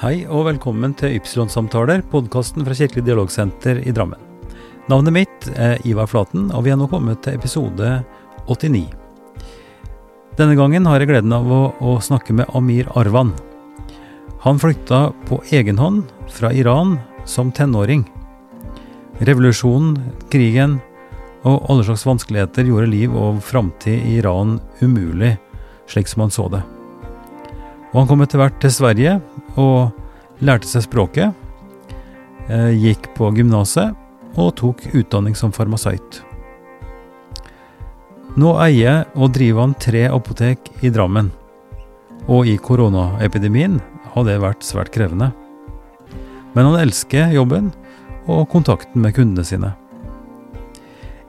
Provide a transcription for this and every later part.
Hei og velkommen til Ypsilon-samtaler, podkasten fra Kirkelig dialogsenter i Drammen. Navnet mitt er Ivar Flaten, og vi er nå kommet til episode 89. Denne gangen har jeg gleden av å, å snakke med Amir Arvan. Han flyttade på egen hånd fra Iran som tenåring. Revolusjonen, krigen og alle slags vanskeligheter gjorde liv og framtid i Iran umulig, slik som han så det. Og han kom etter hvert til Sverige og lærte seg språket. Eh, gick Gikk på gymnaset og tok utdanning som farmasøyt. Nå eier og driver han tre apotek i Drammen. Og i koronaepidemien har det vært svært krevende. Men han elsker jobben og kontakten med kundene sine.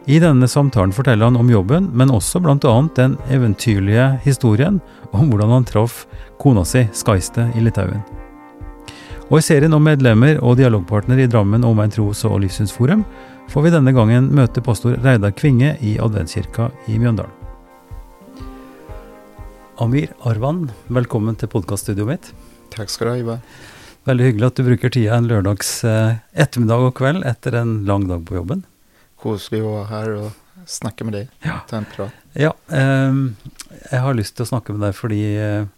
I denne samtalen forteller han om jobben, men også bl.a. den eventyrlige historien om hvordan han traff kona si, Skaiste, i Litauen. Og i serien om medlemmer og dialogpartner i Drammen Omegn tros- og livssynsforum får vi denne gangen møte pastor Reidar Kvinge i Adventskirka i Mjøndalen. Amir Arvan, velkommen til podkaststudioet mitt. Takk skal du ha, Ivar. Veldig hyggelig at du bruker tida en lørdags eh, ettermiddag og kveld etter en lang dag på jobben. Koselig å være her og snakke med deg. Ja. Ta en prat. Ja, ehm, jeg har lyst til å snakke med deg fordi eh,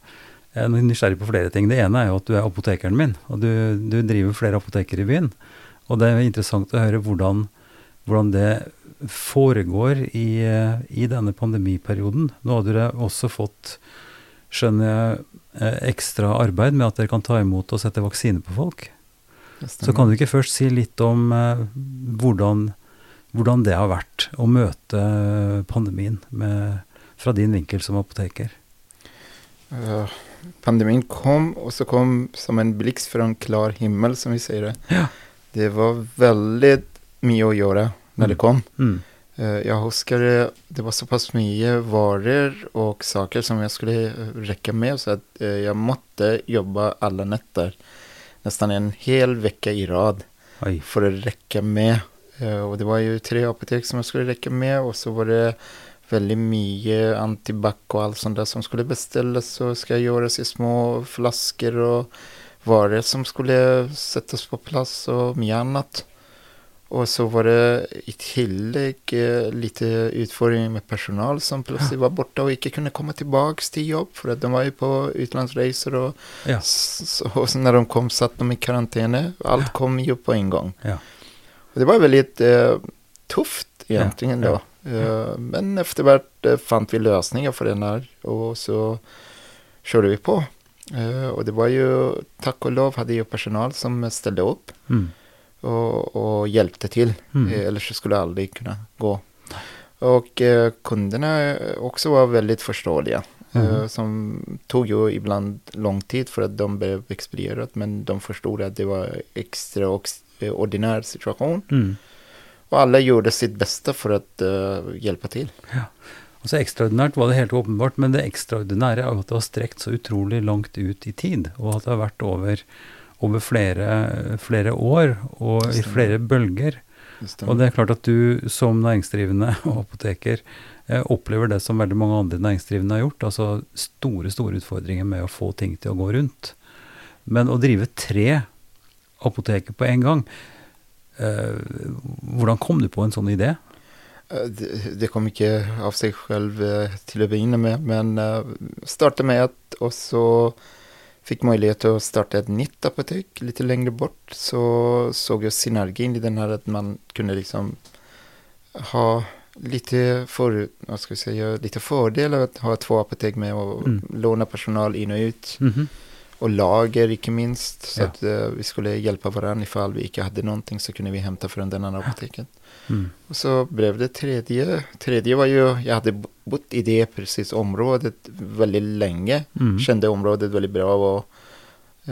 jeg er nysgjerrig på flere ting. Det ene er jo at du er apotekeren min, og du, du driver flere apoteker i byen. Og det er interessant å høre hvordan, hvordan det foregår i, eh, i denne pandemiperioden. Nå har dere også fått, skjønner jeg, eh, ekstra arbeid med at dere kan ta imot og sette vaksine på folk. Så kan du ikke først si litt om eh, hvordan, hvordan det har vært å møte pandemien med, fra din vinkel som apoteker? Eh, Pandemin kom, og så kom som en blixt fra en klar himmel, som vi sier det. Ja. Det var veldig mye å gjøre når det kom. Mm. Eh, Jeg husker det, det var såpass mye varer og saker som jeg skulle eh, rekke med, så at eh, jeg måtte jobbe alle netter. Nesten en hel uke i rad. Oi. for å rekke med. Og det var jo tre apotek som jeg skulle rekke med, og så var det veldig mye antibac og alt sånt der som skulle bestilles og skal gjøres i små flasker og varer som skulle settes på plass og mye annet. Og så var det i tillegg eh, litt utfordringer med personal som plutselig var borte og ikke kunne komme tilbake til jobb, for at de var jo på utenlandsreiser, og, Ja. så, og når de kom, satt de i karantene. Alt kom jo på en gang. Ja. Och det var väldigt eh, tufft egentligen Ja, då. Eh, men efter hvert eh, fann vi lösningar för den här och så körde vi på. Eh, och det var ju, tack och lov hade ju personal som ställde upp Mm. och, och hjälpte till. Mm. Ellers så skulle det aldrig kunna gå. Och kunderna också var väldigt förståeliga. Eh, som tog ju ibland lång tid för att de blev expedierat. Men de förstod att det var extraordinär situation. Och alla gjorde sitt bästa för att eh, hjälpa till. Altså Ekstraordinært var det helt åpenbart, men det ekstraordinære er jo at det har strekt så utrolig langt ut i tid, og at det har vært over, over flere, flere år og i flere bølger. Og det er klart at du som næringsdrivende og apoteker eh, opplever det som veldig mange andre næringsdrivende har gjort, altså store, store utfordringer med å få ting til å gå rundt. Men å drive tre apoteker på en gang, eh, hvordan kom du på en sånn idé? Eh, Det, kom ikke av sig själv eh, till att begynne med, men startade med ett och så fick möjlighet att starta ett nytt apotek lite längre bort. Så såg jag synergin i den här att man kunde liksom ha lite, för, vad ska jag säga, lite fördelar att ha två apotek med och Mm. låna personal in och ut. Mhm. Och lager icke minst. Så Ja. att eh, vi skulle hjälpa varandra ifall vi inte hade någonting så kunde vi hämta från den andra apoteket. Mm. Och så blev det tredje. Tredje var ju, jag hade bo- bott i det precis området väldigt länge. Mm. Kände området väldigt bra och,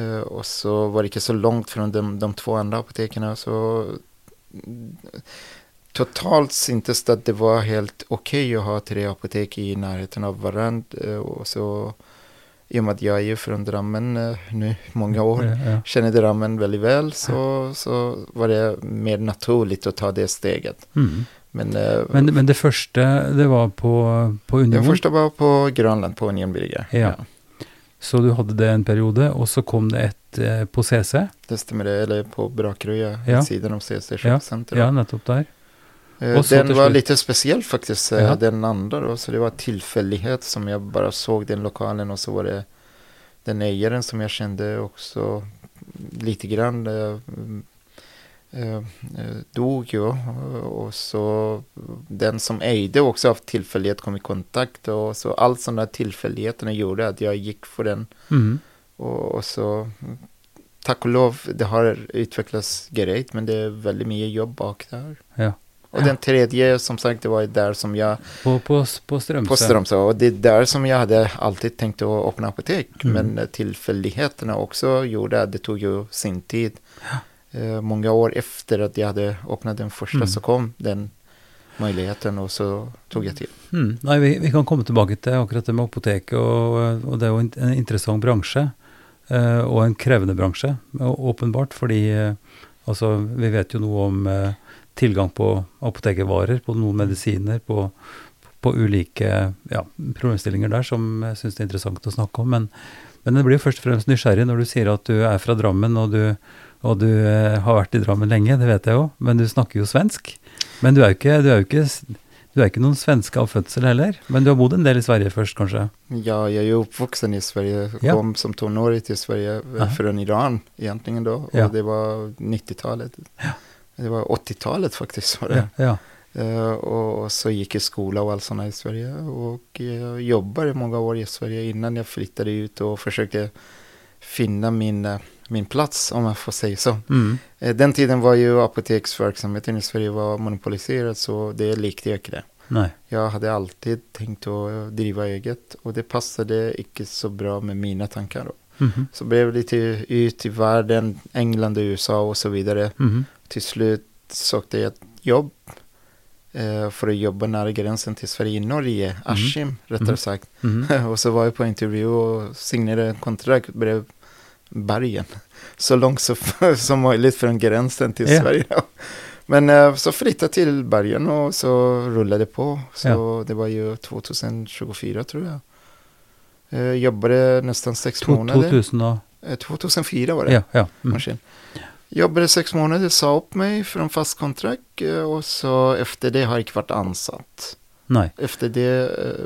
eh, och så var det inte så långt från de, de två andra apoteken. Så totalt syntes det att det var helt okej att ha tre apotek i närheten av varandra. eh, Och så i och med att jag är ju från Drammen eh, nu många år Ja, ja. känner Drammen väldigt väl så, så var det mer naturligt att ta det steget. Mm. Men, eh, Men, men det første, det var på, på Union. första var på Grönland på Unionbrygga. Ja. Så du hadde det en periode, og så kom det et litt eh, på CC. Det stämmer det, eller på Brakeröja, Ja. sidan av CC Ja, köpcenter. Ja, nettopp der. Eh, Den var lite speciell faktiskt, eh, Ja. den andra då. Så det var tillfällighet som jag bara såg den lokalen och så var det den ägaren som jag kände också lite grann eh, dog ju. Och så den som ägde också av tillfällighet kom i kontakt och så allt sådana tillfälligheterna gjorde att jag gick för den. Mhm. Och, och så tack och lov, det har utvecklats grejt men det är väldigt mycket jobb bak där. Ja. Och den tredje som sagt det var där som jag På, på, på Strömsö. på Strömsö och det är där som jag hade alltid tänkt att öppna apotek. Mm. Men eh, tillfälligheterna också gjorde att det tog ju sin tid. Eh, många år efter att jag hade öppnat den första Mm. så kom den möjligheten och så tog jag till. Mm. Nei, vi, vi kan komme tilbake til akkurat det med apoteket, og, og det jo en, en interessant bransje. eh, og en krevende bransje, å- åpenbart, fordi eh, altså, vi vet jo noe om eh, tilgang på apotekervarer, på noen medisiner, på, på ulike ja, problemstillinger der som jeg syns det er interessant å snakke om. Men, men jeg blir jo først og fremst nysgjerrig når du sier at du er fra Drammen, og du, og du eh, har vært i Drammen lenge, det vet jeg jo, men du snakker jo svensk. Men du er jo ikke, du er jo ikke du er ikke noen svenske av fødsel heller, men du har bodd en del i Sverige først, kanskje? Ja, jag är uppvuxen i Sverige. Ja. Kom som tonåring till Sverige eh, Aha. från Iran egentligen då. Ja. Och det var 90-talet. Det var 80-talet faktiskt var det. Ja. ja. Eh, och så gick jag i skola och allt sånt i Sverige. Och jag jobbade många år i Sverige innan jag flyttade ut och försökte finna min, min plats om man får säga så. Mm. Eh, Den tiden var ju apoteksverksamheten i Sverige var monopoliserad så det likte jag inte det. Nei. Jag hade alltid tänkt att driva eget och det passade inte så bra med mina tankar. Då. Mhm. Så blev det lite ut i världen, England och USA och så vidare. Mhm. Till slut sökte jag ett jobb eh, för att jobba nära gränsen till Sverige i Norge, Askim rättare Mhm. sagt. Mhm. och så var jag på intervju och signerade kontrakt blev bergen. Så långt så, som möjligt från gränsen till Ja. Sverige. Men eh, så flyttade till bergen och så rullade det på. Så Ja. det var ju 2024 tror jag. Eh, jobbade nästan sex månader. 2000 og Eh, 2004 var det. Ja. ja. Mm. Jobbade sex månader, sa upp mig från fast kontrakt eh, och så efter det har jag inte varit ansatt. Nei. Efter det eh,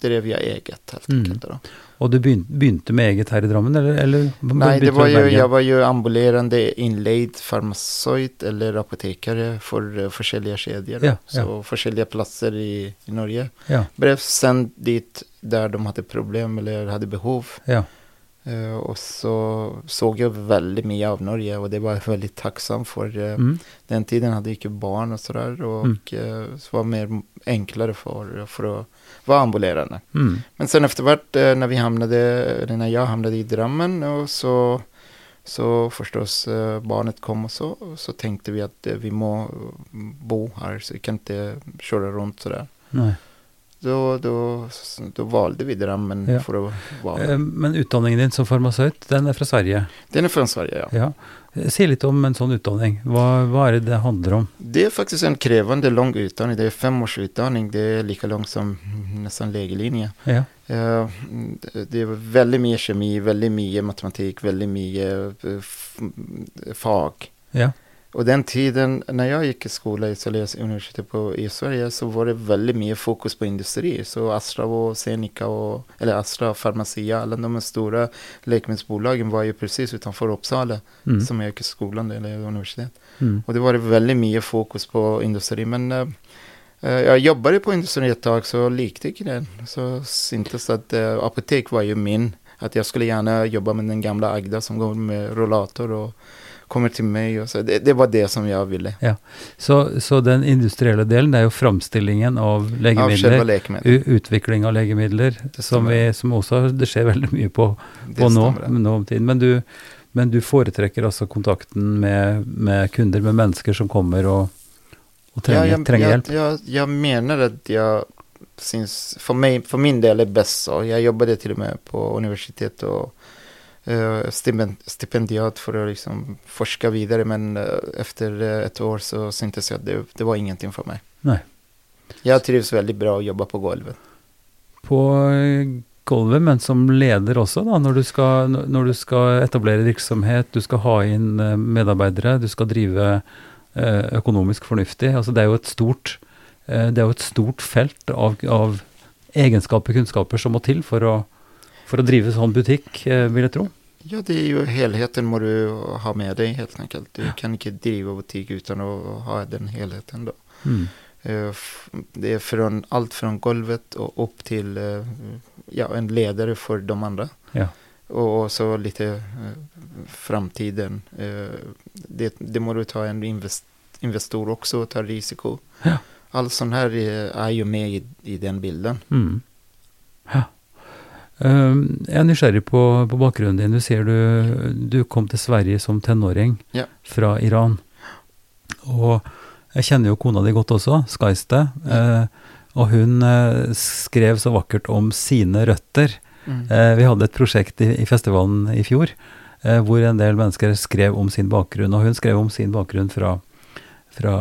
drev jag eget helt Mm. enkelt. Då. Og du begynte, begynte med eget her i Drammen, eller? eller Nej, det var ju, jag var ju ambulerande inlejd farmaceut eller apotekare för uh, försäljliga kedjor. Ja, så ja. försäljliga platser i, i Norge. Ja. Blev sänd dit där de hade problem eller hade behov. Ja. Eh, och så såg jag väldigt mycket av Norge och det var jag väldigt tacksam för. eh, Mm. Den tiden hade jag inte barn och sådär och Mm. eh, så var det mer enklare för, för att vara ambulerande. Mm. Men sen eftervart när vi hamnade, eller när jag hamnade i Drammen och så, så förstås barnet kom och så, så tänkte vi att vi må bo här så vi kan inte köra runt sådär. Nei. Då, då, då valde vi Drammen Ja. för att vara Eh, Men utdanningen din som farmasøyt, den er fra Sverige? Den är från Sverige, ja. Ja. Eh, Si litt om en sånn utdanning. Hva, hva er det det handler om? Det är faktiskt en krävande lång utdanning. Det är fem års utdanning. Det är lika lång som nästan lägelinje. Ja. Eh, Det är väldigt mycket kemi, väldigt mycket matematik, väldigt mycket fag. Ja. Och den tiden när jag gick i skola i Södertälje universitet på, i Sverige så var det väldigt mycket fokus på industri. Så Astra och Zeneca och, eller Astra och Pharmacia, alla de stora läkemedelsbolagen var ju precis utanför Uppsala Mm. som jag gick i skolan eller universitet. Mm. Och det var väldigt mycket fokus på industri. Men eh, eh, jag jobbade på industri ett tag så likte inte det. Så syntes att eh, apotek var ju min. Att jag skulle gärna jobba med den gamla Agda som går med rollator och kommer till mig. Och så. Det, det var det som jag ville. Så, så den industrielle delen, det er jo framstillingen av läkemedel. u- utvikling av Det som, vi, som også det skjer veldig mye på, på om tiden. Men du, men du foretrekker altså kontakten med, med kunder, med mennesker som kommer og, og trenger, jag, trenger jag, hjelp? jag, jag menar att jag syns, för, mig, för min del är bäst så. Jag jobbade till och med på universitet och stipendiat för att liksom forska vidare. Men eh, efter eh, ett år så syntes jag att det, det var ingenting för mig. Nej. Jag trivs väldigt bra att jobba på golvet. På eh, musikkgulvet, men som leder også, da, når du, skal, når du skal etablere virksomhet, du skal ha inn eh, medarbeidere, du skal drive eh, økonomisk fornuftig. Altså, det er jo et stort, eh, det er jo et stort felt av, av egenskaper og kunnskaper som må til for å, for å drive sånn butikk, vil jeg tro. Ja, det är ju helheten må du ha med dig helt enkelt. Du kan inte driva butik utan att ha den helheten då. Mm. Eh, det är från allt från golvet och upp till eh, ja, en ledare för de andra. Ja. Och så lite eh, framtiden. Det, det må du ta en invest, investor också och ta risiko. Ja. Allt sånt här är, är ju med i, i den bilden. Mm. Ja. Um, jeg er nysgjerrig på, på, bakgrunnen din. Du sier du, du kom til Sverige som tenåring ja. fra Iran. Og jeg kjenner jo kona di godt også, Skaiste. Ja. Uh, og hun uh, skrev så vakkert om sine røtter. Mm. Uh, vi hadde et prosjekt i, i festivalen i fjor hvor en del mennesker skrev om sin bakgrunn. Og hun skrev om sin bakgrunn fra, fra,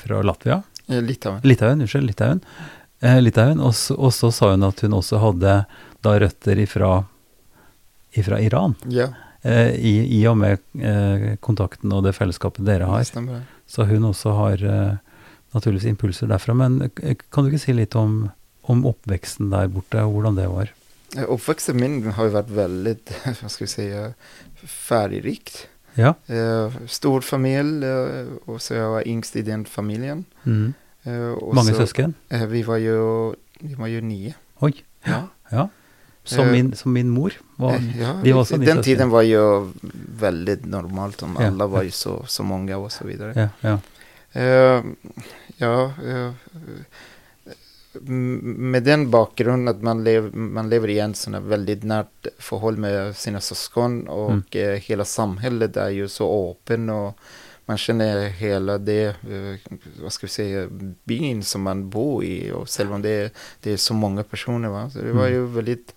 fra Latvia. Litauen. Litauen, Unnskyld. Litauen eh, Litauen. Og så, og så, sa hun at hun også hadde da røtter ifra, ifra Iran. Ja. Eh, i, i, og med eh, kontakten og det fellesskapet dere har. Det så hun også har eh, naturligvis impulser derfra. Men eh, kan du ikke si litt om, om oppveksten der borte, og hvordan det var? Oppveksten min har jo vært veldig hva skal vi si, ferdigrikt. Ja. Eh, stor familie, og så jeg var yngst i den familien. Mm. Uh, Mange så, søsken? Uh, vi, var jo, vi var jo ni. Oi. Ja. ja. Som, uh, min, som, min, mor? Var, ja, de var den tiden var jo veldig normalt. Om alle var jo så, så mange og så videre. Ja, ja. med den bakgrunnen at man, lev, man lever i en sånn veldig nært forhold med sine søsken, og mm. hele samfunnet er jo så åpen og man känner hela det, eh, vad ska vi säga, byn som man bor i. Och selv om det det är så många personer. Va? Så det var mm. ju väldigt,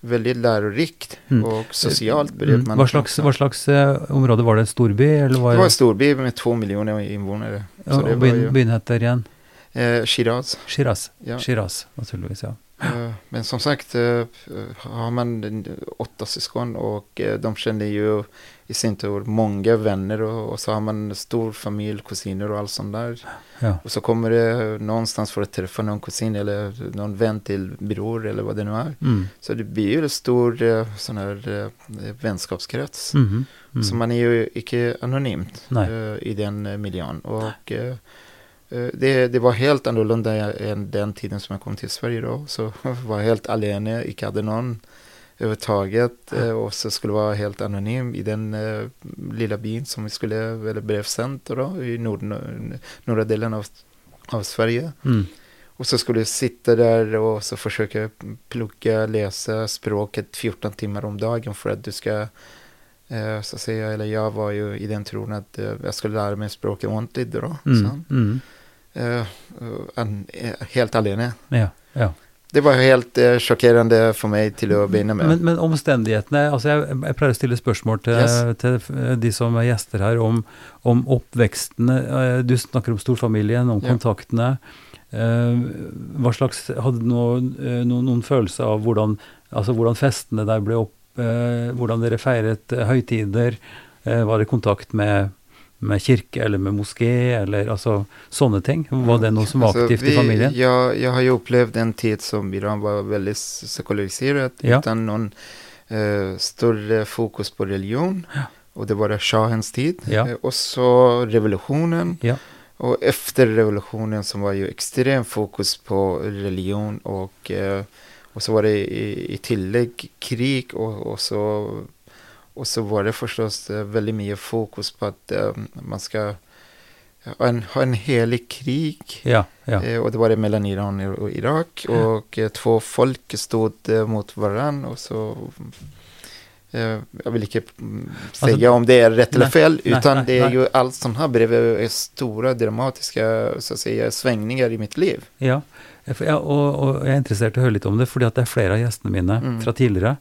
väldigt lärorikt mm. och socialt. Mm. Man vad, slags, vad slags uh, område var det? Storby? Eller var det var en storby med två miljoner invånare. Så och byn, byn heter igen? Eh, Shiraz. Shiraz, ja. Shiraz naturligtvis ja. Uh, men som sagt, uh, har man åtta syskon och de känner ju i sin tur många vänner och, och, så har man stor familj, kusiner och allt sånt där. Ja. Och så kommer det någonstans för att träffa någon kusin eller någon vän till bror eller vad det nu är. Mm. Så det blir ju en stor eh, sån här eh, vänskapskrets. Mm. Mm. Så man är ju icke anonymt uh, i den miljön. Och det, det, var helt annorlunda än den tiden som jag kom till Sverige då. Så jag var helt alene, icke hade någon överhuvudtaget eh, och så skulle vara helt anonym i den eh, lilla byn som vi skulle, eller blev sänt då, i nord, norra delen av, av Sverige. Mm. Och så skulle jag sitta där och så försöka plugga, läsa språket 14 timmar om dagen för att du ska eh, så att säga, eller jag var ju i den tron att jag skulle lära mig språket ordentligt då. Mm. Mm. Eh, en, eh, helt alene. Ja, ja det var helt uh, sjokkerende for meg til å begynne med. Men, men omstendighetene altså jeg, jeg, pleier å stille spørsmål til, yes. til, de som er gjester her, om, om oppvekstene. Uh, du snakker om storfamilien, om ja. kontaktene. Uh, hva slags Hadde du noen, noen, noen følelse av hvordan, altså hvordan festene der ble opp Hvordan dere feiret høytider? var det kontakt med med kirke eller med moské eller altså sånne ting? Var det noe som var aktivt vi, i familien? Ja, jeg har jo opplevd en tid som Iran var veldig sekularisert, ja. uten noen uh, større fokus på religion. Ja. Og det var sjahens tid. Ja. Uh, og så revolusjonen. Ja. Og etter revolusjonen som var jo ekstremt fokus på religion, og, uh, og så var det i, i tillegg krig, og, og så och så var det förstås eh, väldigt mycket fokus på att eh, man ska ha en, ha en helig krig. Ja, ja. Eh, och det var det mellan Iran och Irak. Och två folk stod mot varandra. Och så, jag vill inte mm, alltså, säga om det är rätt nej, eller fel. Utan nej, det är nej. ju allt som har bredvid stora dramatiska så att säga, svängningar i mitt liv. Ja, och, och jag är intresserad av att höra lite om det. För det är flera av gästerna mina mm. från tidigare,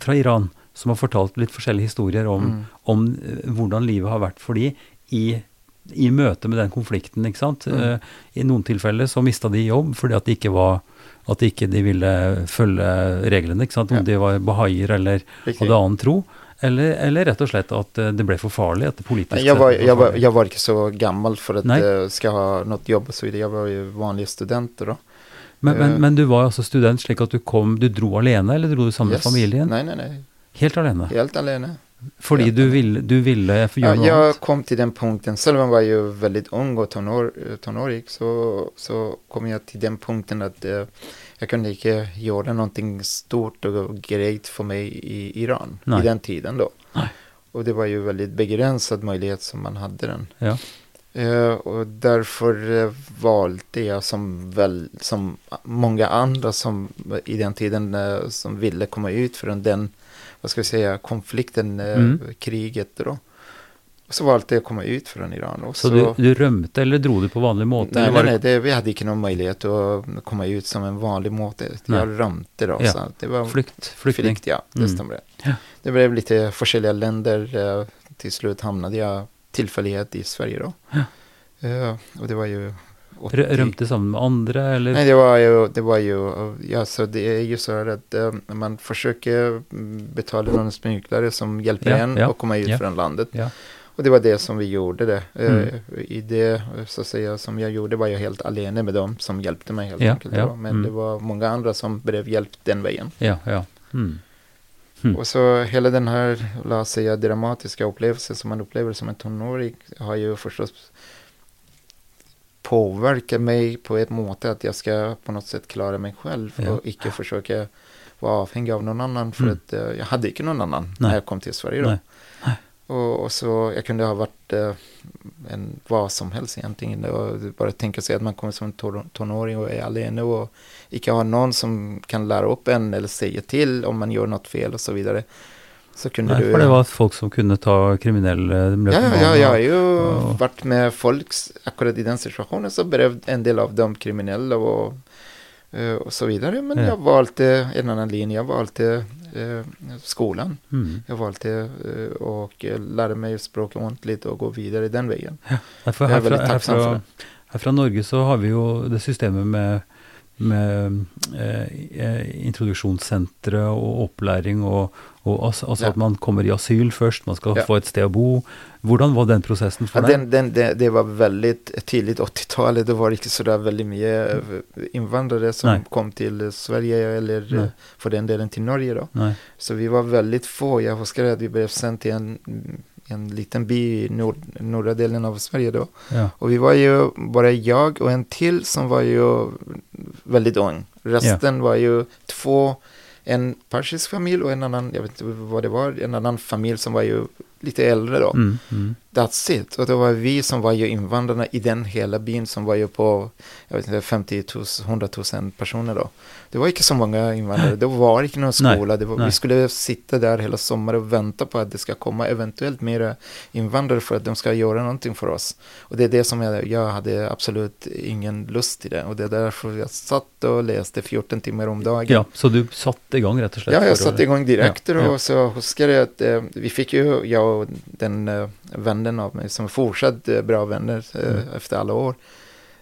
från Iran som har fortalt litt forskjellige historier om, mm. om uh, hvordan livet har vært for de i i møte med den konflikten, ikke sant. Mm. Eh, I noen tilfeller så mista de jobb fordi at de ikke var at ikke de ville følge reglene, ikke sant? om Ja. de var bahaier eller Riktigt. hadde annen tro. Eller, eller rett og slett at eh, det ble for farlig, at det politisk sett var, for jag, var, inte så gammal för att Nej. eh, ska ha något jobb så. Jag var ju vanlig student då. Men, men, eh, men du var altså student slik at du kom Du dro alene, eller dro du sammen med Yes. familien? Nej, nej, nej. Helt alene? Helt alene. Fordi helt du alene. ville, du ville gjøre Ja, noe jag annet? kom till den punkten, själv var jag ju väldigt ung och tonår, tonårig, så, så kom jag till den punkten att eh, jag kunde inte göra någonting stort och grejt för mig i Iran Nej. i den tiden då. Nej. Och det var ju väldigt begränsad möjlighet som man hade den. Ja. Eh, och därför eh, valde jag som, väl, som många andra som i den tiden eh, som ville komma ut från den, vad ska vi säga, konflikten, eh, Mm. kriget då. Och så valde jag att komma ut från Iran. Och Så du, du rømte, eller dro du på vanlig måte? nej, nej, nej det vi hade inte någon möjlighet att komma ut som en vanlig måte. Jag römte då. Ja. Så det var flykt? Flyktning? flykt, ja. Det Mm. stämmer. Ja. Det blev lite forskjelliga länder. eh, Till slut hamnade jag tillfällighet i Sverige då. Ja. Eh, Och det var ju... 80 Rø- Rømte sammen med andre, eller? Nej, det var ju, det var ju, ja, så det är ju så här att eh, man försöker betala någon smyglare som hjälper Ja, en ja, att komma ut ja. från landet. Ja. Och det var det som vi gjorde det. Eh, Mm. I det, så att säga, som jag gjorde var jag helt alene med dem som hjälpte mig helt Ja, enkelt. ja. Men mm. det var många andra som blev hjälpt den vägen. Ja, ja. Mm. Mm. Och så hela den här, låt säga, dramatiska upplevelsen som man upplever som en tonåring har ju förstås påverkat mig på ett måte att jag ska på något sätt klara mig själv Ja. och icke försöka vara avhängig av någon annan för Mm. att eh, jag hade inte någon annan Nej. när jag kom till Sverige då. Nej. Nej. Och, och så jag kunde ha varit eh, en vad som helst egentligen. Och bara tänka sig att man kommer som en ton- tonåring och är alene och icke har någon som kan lära upp en eller säga till om man gör något fel och så vidare. Så kunde Nei, du... for det var folk som kunne ta kriminelle Ja, ja, ja, jag har ju Ja. varit med folk akkurat i den situationen så blev en del av dem kriminella och, eh, och så vidare. Men Ja. jag valde en annan linje, jag valde eh, skolan. Mm. Jag valde eh, och eh, lära mig språk ordentligt och gå vidare den vägen. Nei, for Jag är her, fra, väldigt her, tacksam för fra, det. her fra Norge så har vi jo det systemet med, med eh, eh, introduksjonssentre og opplæring og, og altså, Ja. at man kommer i asyl først, man skal Ja. få et sted å bo. Hvordan var den prosessen Ja, for deg? den, den, det, det var väldigt tidigt 80-talet. Det var inte sådär väldigt mycket eh, invandrare som Nej. kom till Sverige eller Nej. eh, för den delen till Norge då. Nei. Så vi var väldigt få. Jag huskar att vi blev sänd till en, en liten by i nord, norra delen av Sverige då. Ja. Och vi var ju bara jag och en till som var ju väldigt ung. Resten var ju två, en persisk familj och en annan, jag vet inte vad det var, en annan familj som var ju lite äldre då. Mm, mm. That's it. Och det var vi som var ju invandrarna i den hela byn som var ju på, jag vet inte, 50 000, 100 000 personer då. Det var inte så många invandrare, det var inte någon Nej, skola. Det var, nej. vi skulle sitta där hela sommaren och vänta på att det ska komma eventuellt mera invandrare för att de ska göra någonting för oss. Och det är det som jag, jag hade absolut ingen lust i det. Och det är därför jag satt och läste 14 timmar om dagen. ja, så du satte i gang, rett og slett? Ja, jag satte igång direkt Ja, ja. och så huskar jag att eh, vi fick ju, jag och den eh, vännen av mig som fortsatt eh, bra vänner eh, Mm. efter alla år.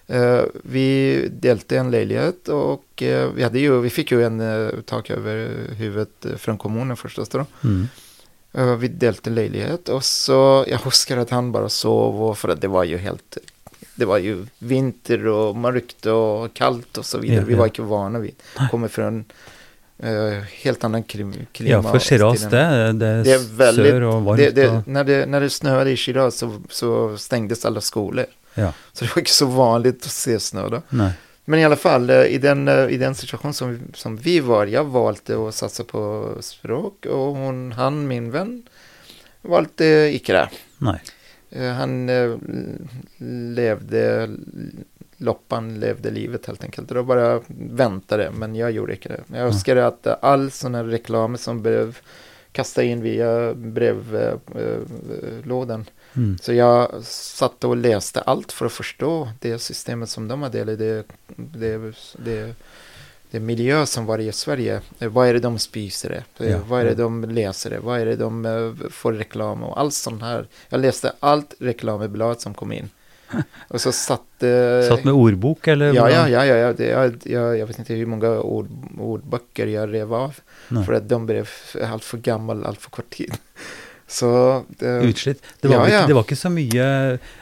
Eh, vi delte en lägenhet och eh, vi, hade ju, vi fick ju en tak över huvudet från kommunen förstås då. Mm. Vi delte lägenhet och så, jag huskar att han bara sov och för att det var ju helt, det var ju vinter och mörkt och kallt och så vidare. Ja, vi ja. var inte vana vid. Kommer från eh, helt annan krim, klima. Ja, for Shiraz, det, den- det är väldigt- sør og varmt. det, det, när, det, när det snöade i Shiraz så, så stängdes alla skolor. ja, Så det var inte så vanligt att se snö då. nei. Men i alla fall, eh, i den, eh, i den situation som, som vi var, jag valde att satsa på språk och hon, han, min vän, valde icke det. nei. Eh, Han eh, levde, loppan levde livet helt enkelt. Och då bara väntade, men jag gjorde inte det. Jag önskar att eh, all sån här reklam som blev kastad in via brevlådan. Mm. Så jag satt och läste allt för att förstå det systemet som de hade, eller det, det, det, det miljö som var i Sverige. Vad är det de spiser? Ja, Vad är det de läser? Vad är det de eh, får reklam och allt sånt här. Jag läste allt reklamblad som kom in. Och så satte... Satt med ordbok eller? Ja, ja, ja, ja, ja. Det, jag, jag, jag vet inte hur många ord, ordböcker jag rev av. Nej. För att de blev allt för gamla, allt för kort tid. Så det, Utslitt. Det var, Ja, vel ikke, ja. det var ikke så mye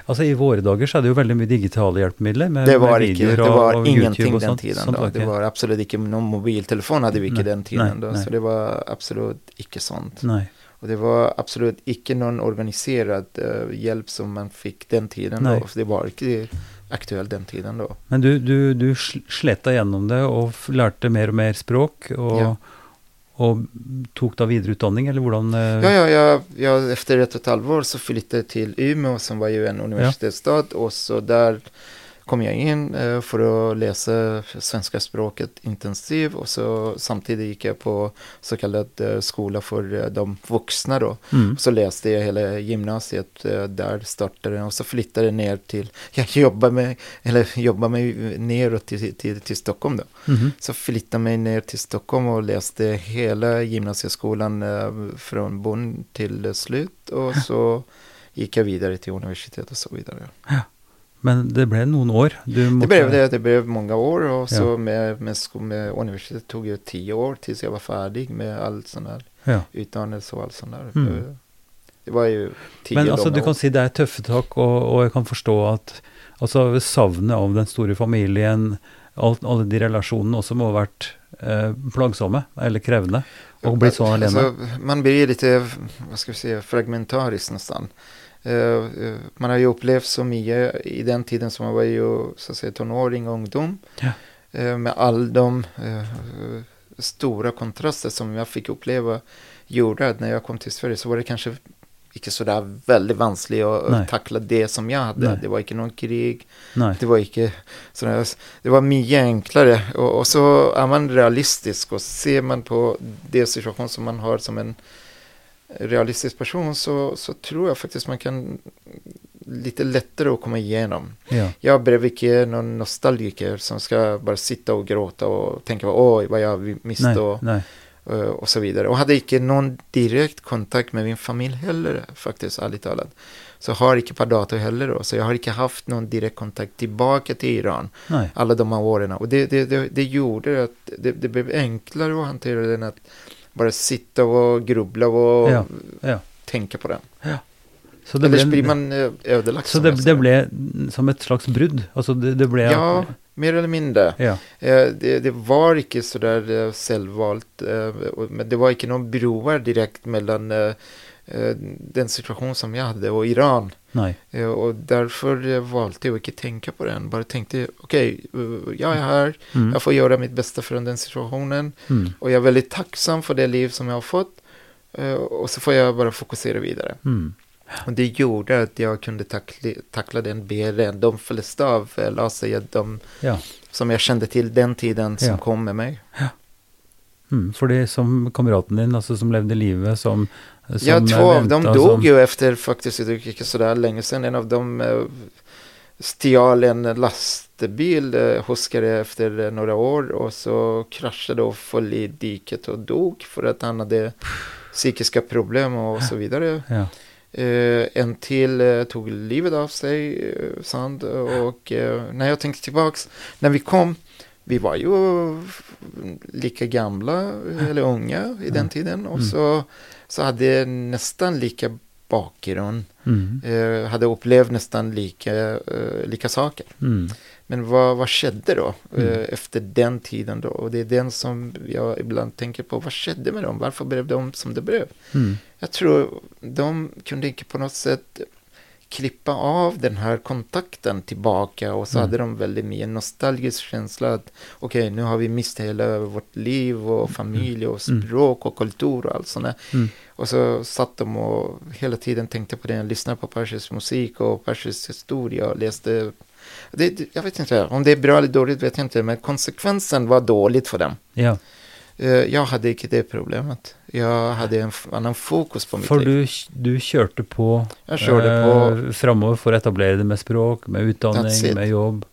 Altså I våre dager så det jo veldig mye digitale hjelpemidler med, det var med ikke, videoer det var og ingenting YouTube og den sånt. tiden sånt då. var Det var absolut inte, någon mobiltelefon hade vi inte Nej, den tiden nej, då. nej. Så det var absolut icke sånt. Nei. Och det var absolut icke någon organiserad eh, hjälp som man fick den tiden Nej. då. Det var inte aktuellt den tiden då. Men du, du, du sl- slet deg gjennom det og f- lærte mer og mer språk, og, Ja. og tok da videreutdanning, eller hvordan eh, Ja, ja, ja, ja, efter ett och ett halvår så flyttade jag till Umeå som var ju en universitetsstad och så där kom jag in eh, för att läsa svenska språket intensivt och så samtidigt gick jag på så kallad eh, skola för eh, de vuxna då. mm, Så läste jag hela gymnasiet där startade och så flyttade jag ner till, jag jobbade mig, eller jobbade mig neråt till, till, till Stockholm då. mhm, Så flyttade mig ner till Stockholm och läste hela gymnasieskolan från början till slut. Och så gick jag vidare till universitet och så vidare. Men det ble noen år. Du Det måtte, blev, det, det blev många år och så Ja. med, med, med universitetet tog det tio år tills jag var färdig med allt sån här Ja. utdannelse och allt sånt där. Mm. Det var ju tio Men långa du år. kan si det er tøffe tak, og, og jeg kan forstå at altså, savnet av den store familien, alt, alle de relasjonene også må ha vært eh, plagsomme eller krevende. Og blitt sånn alene. Alltså, man blir lite, vad ska vi säga, fragmentarisk nästan. Eh, eh, man har ju upplevt så mycket i den tiden som man var ju så att säga, tonåring och ungdom. Ja. Eh, med all de stora kontraster som jag fick uppleva gjorde att när jag kom till Sverige så var det kanske inte så där väldigt vanskligt att Nej. tackla det som jag hade. Nej. Det var inte någon krig, Nei. det var inte sådär, det var mycket enklare och, och så är man realistisk och ser man på det situation som man har som en realistisk person så, så tror jag faktiskt man kan lite lättare att komma igenom. Ja. Jag blev inte någon nostalgiker som ska bara sitta och gråta och tänka oj vad jag miste Nei. och, Nei. eh, och så vidare. Och hade inte någon direkt kontakt med min familj heller faktiskt, ärligt talat. Så har inte på dator heller då, så jag har inte haft någon direkt kontakt tillbaka till Iran Nei. alla de här åren. Och det, det, det, det gjorde att det, det blev enklare att hantera den att bara sitta och grubbla och Ja, ja. tänka på den. Så det Annars ble, blir man eh, ödelagd. så det, det säger. ble som et slags brudd? Altså det, det ble Ja, mer eller mindre. ja. Eh, Det, det var inte eh, självvalt, eh, och- men det var inte någon broar direkt mellan eh, den situation som jag hade och Iran. Nei. Eh, Och därför eh, valde jag att inte tänka på den. Bara tänkte, okej, eh, jag är här, Mm. jag får göra mitt bästa från den situationen. Mm. Och jag är väldigt tacksam för det liv som jag har fått. Och så får jag bara fokusera vidare. Mm. Och det gjorde att jag kunde tackla, tackla den bättre än de flesta av, låt säga, de Ja. som jag kände till den tiden som Ja. kom med mig. Mm. Fordi som kameraten din, altså som levde livet, som Ja, två eh, av dem dog som, ju efter faktiskt, det gick inte sådär länge sedan. En av dem eh, stal en lastbil, huskade efter eh, några år och så kraschade och föll i diket och dog för att han hade psykiska problem och så vidare. Ja. En till tog livet av sig, eh, Sand. Och när jag tänkte tillbaks, när vi kom, vi var ju lika gamla eller unga i den tiden. Och Mm. så, så hade jag nästan lika bakgrund, Mm. eh, hade upplevt nästan lika, eh, lika saker. Mm. Men vad, vad skedde då Mm. eh, efter den tiden då? Och det är den som jag ibland tänker på, vad skedde med dem? Varför blev de som det blev? Mm. Jag tror de kunde inte på något sätt klippa av den här kontakten tillbaka och så Mm. hade de väldigt mycket nostalgisk känsla att okej, nu har vi mist hela vårt liv och familj och Mm. språk och kultur och allt sånt där. Mm. Och så satt de och hela tiden tänkte på det, lyssnade på persisk musik och persisk historia och läste. Det- jag vet inte, om det är bra eller dåligt vet jag inte, men konsekvensen var dåligt för dem. Ja. Eh, Jag hade inte det problemet. Jag hade en annan fokus på mitt For liv. du, du kjørte på, Jag körde på eh, framover for å etablere det med språk, med it. med jobb.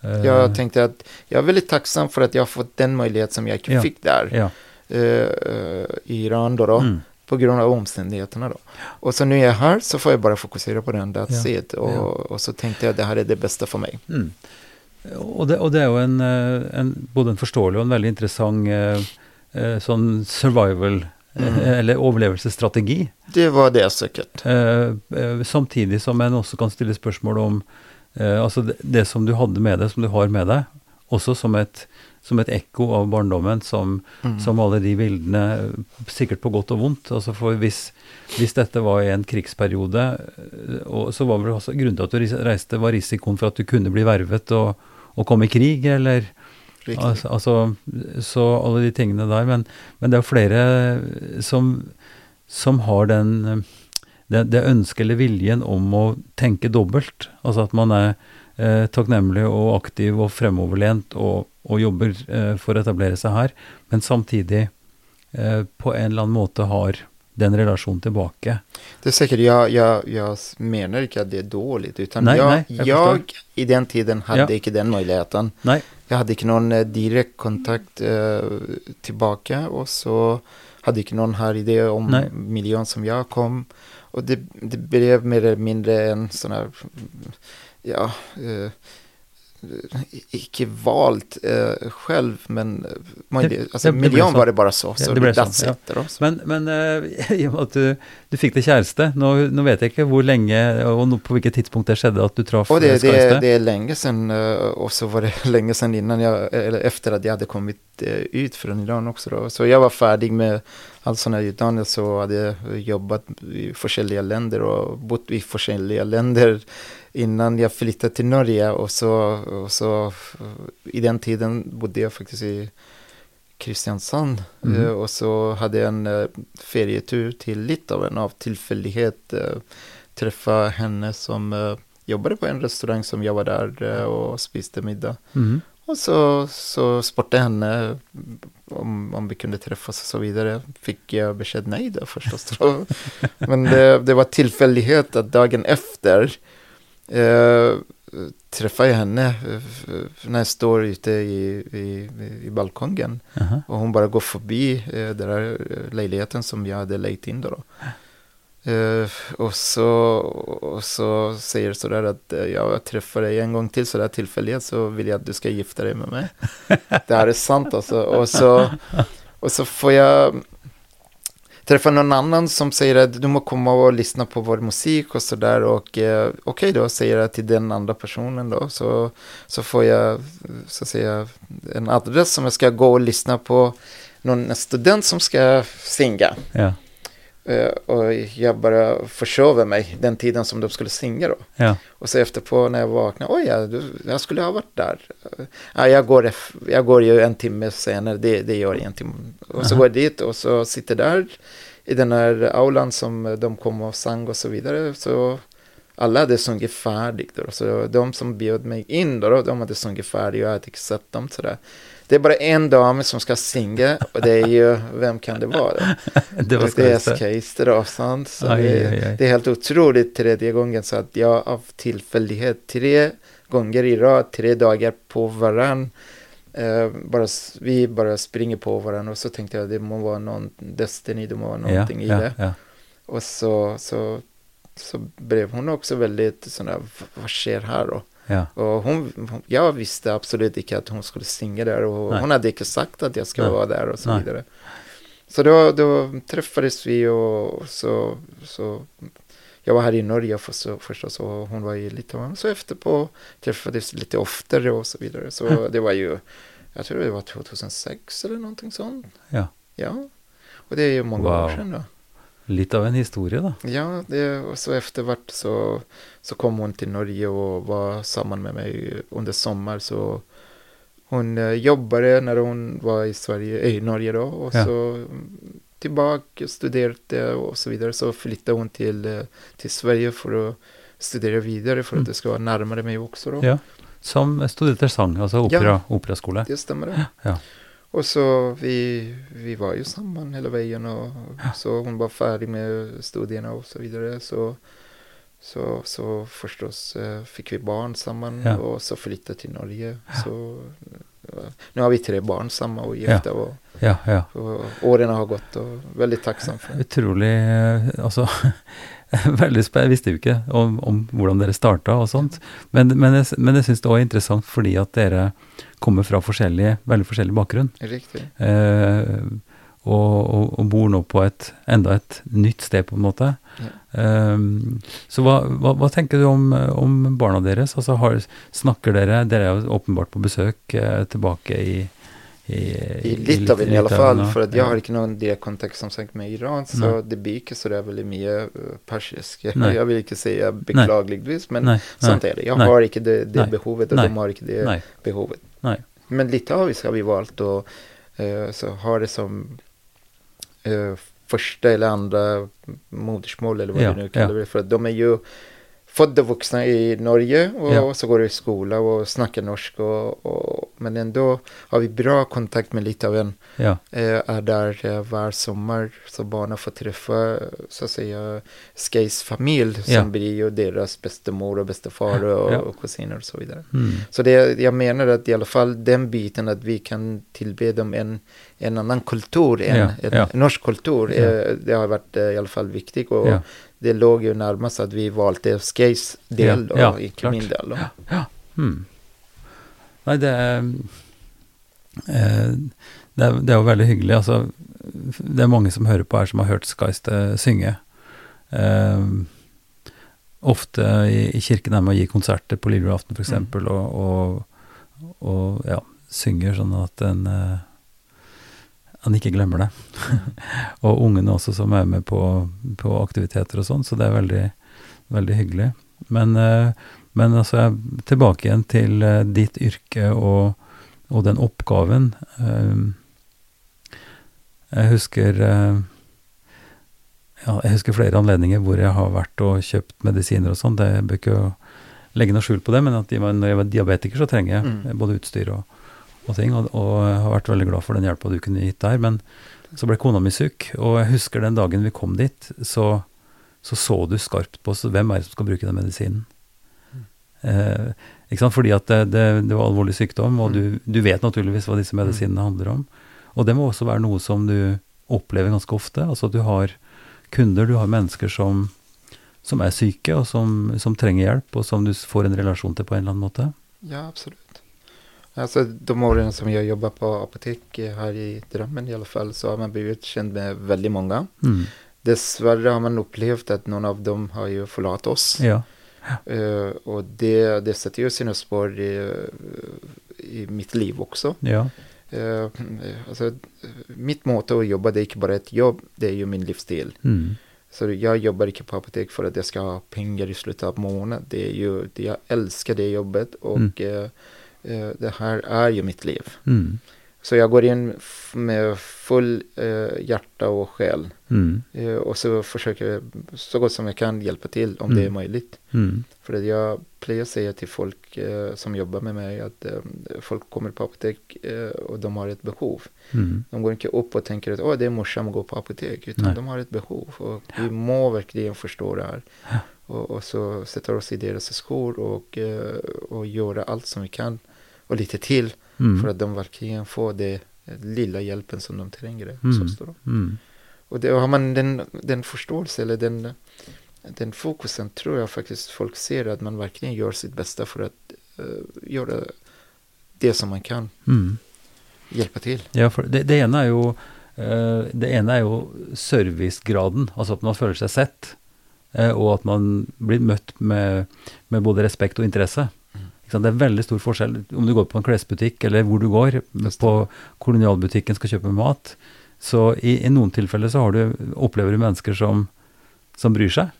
Eh, Jag tänkte att jag är väldigt tacksam för att jag har fått den möjlighet som jag Ja. fick där Ja. eh, eh, i Iran då. då. Mm. på grund av omständigheterna då. Och så nu är jag här så får jag bara fokusera på den, that's Ja, it. Och, och så tänkte jag det här är det bästa för mig. Mm. Og, det, og det er jo en, eh, en, både en forståelig og en veldig interessant eh, eh, sånn survival, eh, Mhm. eller overlevelsesstrategi. Det var det säkert. Eh, samtidig som en også kan stille spørsmål om eh, altså det, det som du hadde med deg, som du har med deg, også som et, som et ekko av barndommen, som, Mm. som alle de bildene, sikkert på godt og vondt. Altså for hvis, hvis dette var i en krigsperiode, og så var vel også grunnen til at du reiste, var risikoen for at du kunne bli vervet og, og komme i krig, eller. Altså, altså, så alle de tingene der. Men, men det er flere som, som har den det, det ønsket eller viljen om å tenke dobbelt. Altså at man er eh, takknemlig og aktiv og fremoverlent og, og jobber eh, for å etablere seg her, men samtidig eh, på en eller annen måte har den relasjonen tilbake. Det är säkert, jag, jag, jag menar inte att det är dåligt, utan Nej, jag, nej, jag jag, i den tiden hade Ja. inte den möjligheten. Nei. Jag hade inte någon eh, direkt kontakt eh, tillbaka och så hade inte någon här idé om Nej. miljön som jag kom. Och det, det blev mer eller mindre en sån här, ja, eh, icke valt eh, själv, men man, Det- alltså, det- det miljön var det bara så. Ja, Så det det blev blev så, ja. ja. Men, men eh, i og med at du, du fikk deg kjæreste, nå, nå vet jeg ikke hvor lenge og no, på hvilket tidspunkt det skjedde at du traff Och det, det, det är länge sedan eh, och så var det länge sedan innan jag, eller efter att jag hade kommit eh, ut från Iran också då. Så jag var färdig med all sån här utbildning så hade jag jobbat i olika länder och bott i olika länder innan jag flyttade till Norge och så, och så i den tiden bodde jag faktiskt i Kristiansand Mhm. eh, och så hade jag en eh, ferietur till Litauen av tillfällighet eh, träffa henne som jobbade på en restaurang som jag var där och spiste middag. Mhm. Och så, så sportade henne om, om vi kunde träffas och så vidare. Fick jag besked nej då förstås. Men det, det var tillfällighet att dagen efter eh, träffade jag henne eh, när jag står ute i, i, i balkongen. Aha. Och hon bara går förbi eh, den där eh, lägenheten som jag hade lejt in då. Eh, och, så, och så säger sådär att eh, jag träffar dig en gång till sådär tillfälligt så vill jag att du ska gifta dig med mig. det här är sant alltså. Och så, och så får jag träffa någon annan som säger att du måste komma och lyssna på vår musik och sådär. Och eh, okej då, säger jag till den andra personen då. Så, så får jag så att säga, en adress som jag ska gå och lyssna på någon student som ska singa. Ja. Eh, och jag bara försover mig den tiden som de skulle singa då. Ja. Och så efterpå när jag vaknade, oj, ja, du, jag skulle ha varit där. Ja, jag, går, jag går ju en timme senare, det, det gör jag en timme. Och så Aha. går jag dit och så sitter där i den här aulan som de kom och sang och så vidare. Så alla hade sjungit färdigt då. Så de som bjöd mig in då, de hade sjungit färdigt och jag hade sett dem sådär. Det är bara en dam som ska singa och det är ju, vem kan det vara? Det var det är? Så Aj, det, aj, aj. det är helt otroligt tredje gången så att jag av tillfällighet tre gånger i rad, tre dagar på varann, eh, bara, vi bara springer på varandra och så tänkte jag det må vara någon destiny, det må vara Ja, någonting i ja, det. ja. Och så, så, så blev hon också väldigt sån där, "V- vad sker här då? Ja. Och hon, hon, jag visste absolut inte att hon skulle singa där och Nej. hon hade inte sagt att jag ska Nej. vara där och så Nej. vidare. Så då, då träffades vi och så, så jag var här i Norge först, förstås och hon var i Litauen. Så efter på träffades lite oftare och så vidare. Så Mm. det var ju, jag tror det var 2006 eller någonting sånt. Ja. Ja, och det är ju många år Wow. sedan då. Litt av en historie, da. Ja, det, och så eftervart så, så kom hon till Norge och var samman med mig under sommar. Så hon eh, jobbade när hon var i Sverige, i Norge då. Och Ja. så mm, tillbaka, studerade och så vidare. Så flyttade hon till, eh, till Sverige för att studera vidare för Mm. att det ska vara närmare mig också då. Ja. Som studerte sang, altså opera, operaskole. Det stämmer det. Ja. Och så vi, vi var ju samman hela vägen och så hon var färdig med studierna och så vidare. Så, så, så förstås eh, fick vi barn samman Ja. och så flyttade till Norge. Så, eh, nu har vi tre barn samma och gifta och Ja, ja. Och åren har gått och väldigt tacksam för det. Utrolig eh, Altså Veldig spennende. Jeg visste jo ikke om, om hvordan dere starta og sånt. Men, men men jeg syns det òg er interessant fordi at dere kommer fra forskjellig, veldig forskjellig bakgrunn. Riktigt. Eh, og, og, og bor nå på et enda et nytt sted, på en måte. Ja. Eh, så hva, hva, hva tenker du om, om barna deres? Altså har, snakker dere Dere er jo åpenbart på besøk eh, tilbake i i, I Litauen i alla fall, og- för att jag ja. har inte någon direkt kontakt som sagt med Iran, så Nej. det blir inte så där väldigt mycket eh, persisk. Nej. Jag vill inte säga beklagligtvis, men Nei, sånt nei, är det. Jag Nej. har inte det, det behovet och Nej. de har inte det nei, behovet. nei. Men litauiska har vi valt att så ha det som eh, första eller andra modersmål eller vad Ja, vi nu kallar ja. det för. Att de är ju födda och vuxna i Norge och Ja. så går de i skola och snackar norska. Och, och, men ändå har vi bra kontakt med Litauen. Ja. Eh, är där eh, var sommar så barnen får träffa så att säga Skeis familj som Ja. blir ju deras bästemor och bästefar och, Ja. och kusiner och så vidare. Mm. Så det, jag menar att i alla fall den biten att vi kan tillbe dem en, en annan kultur än Ja, en ja. norsk kultur. Ja. Eh, det har varit eh, i alla fall viktigt och Ja. det låg ju närmast att vi valde Skeis del Ja, och ja, inte klart. min del. Då. Hmm. Nei, det er, eh, det, er, det jo veldig hyggelig. Altså, det er mange som hører på her som har hørt Skyste synge. Eh, ofte i, i kirken er man gir konserter på lille julaften f.eks., Mm. og, og, og ja, synger sånn at en eh, han ikke glemmer det. og ungene også som er med på, på aktiviteter og sånn, så det er veldig, veldig hyggelig. Men, eh, men altså, jeg tilbake igjen til eh, ditt yrke og, og den oppgaven. Eh, jeg husker eh, ja, jeg husker flere anledninger hvor jeg har vært og kjøpt medisiner og sånn. Jeg bør ikke legge noe skjul på det, men at når jeg var diabetiker, så trenger jeg Mm. både utstyr og, og ting. Og, og jeg har vært veldig glad for den hjelpa du kunne gitt der. Men så ble kona mi syk, og jeg husker den dagen vi kom dit, så så, så du skarpt på oss hvem er det som skal bruke den medisinen. Eh, ikke sant? Fordi at det, det, det var alvorlig sykdom, og du, du vet naturligvis hva disse medisinene handler om. Og det må også være noe som du opplever ganske ofte. Altså at du har kunder, du har mennesker som, som er syke, og som, som trenger hjelp, og som du får en relasjon til på en eller annen måte. Ja, absolut. Alltså de åren som jag jobbar på apotek eh, här i Drammen i alla fall så har man blivit känd med väldigt många. Mm. Dessvärre har man upplevt att någon av dem har ju förlatt oss. Ja. Eh, och det, det sätter ju sina spår i, i mitt liv också. Ja. Eh, alltså, mitt motto att jobba det är inte bara ett jobb, det är ju min livsstil. Mm. Så jag jobbar inte på apotek för att jag ska ha pengar i slutet av månaden. Det är ju, det, jag älskar det jobbet och Mm. eh, det här är ju mitt liv. Mm. Så jag går in med full eh, hjärta och själ. Mm. Eh, och så försöker jag så gott som jag kan hjälpa till om Mm. det är möjligt. Mm. För jag plejer säga till folk eh, som jobbar med mig att eh, folk kommer på apotek eh, och de har ett behov. Mm. De går inte upp och tänker att Åh, det är morsan som går på apotek. Utan Nej. de har ett behov. Och vi må verkligen förstå det här. Och, och så sätter oss i deras skor och, eh, och göra allt som vi kan. Och lite till. Mm. För att de verkligen får det lilla hjälpen som de tränger Mm. Då. Mm. Och det, har man den, den förståelse eller den, den fokusen tror jag faktiskt folk ser att man verkligen gör sitt bästa för att eh, göra det som man kan. Mm. Hjälpa till. Ja, for det, det ene er jo eh, Det ene er jo servicegraden, altså at man føler seg sett, eh, og at man blir møtt med, med både respekt og interesse. Sant? Det er veldig stor forskjell om du går på en klesbutikk, eller hvor du går, på kolonialbutikken skal kjøpe mat. Så i, i noen tilfeller så har du, opplever du mennesker som, som bryr seg,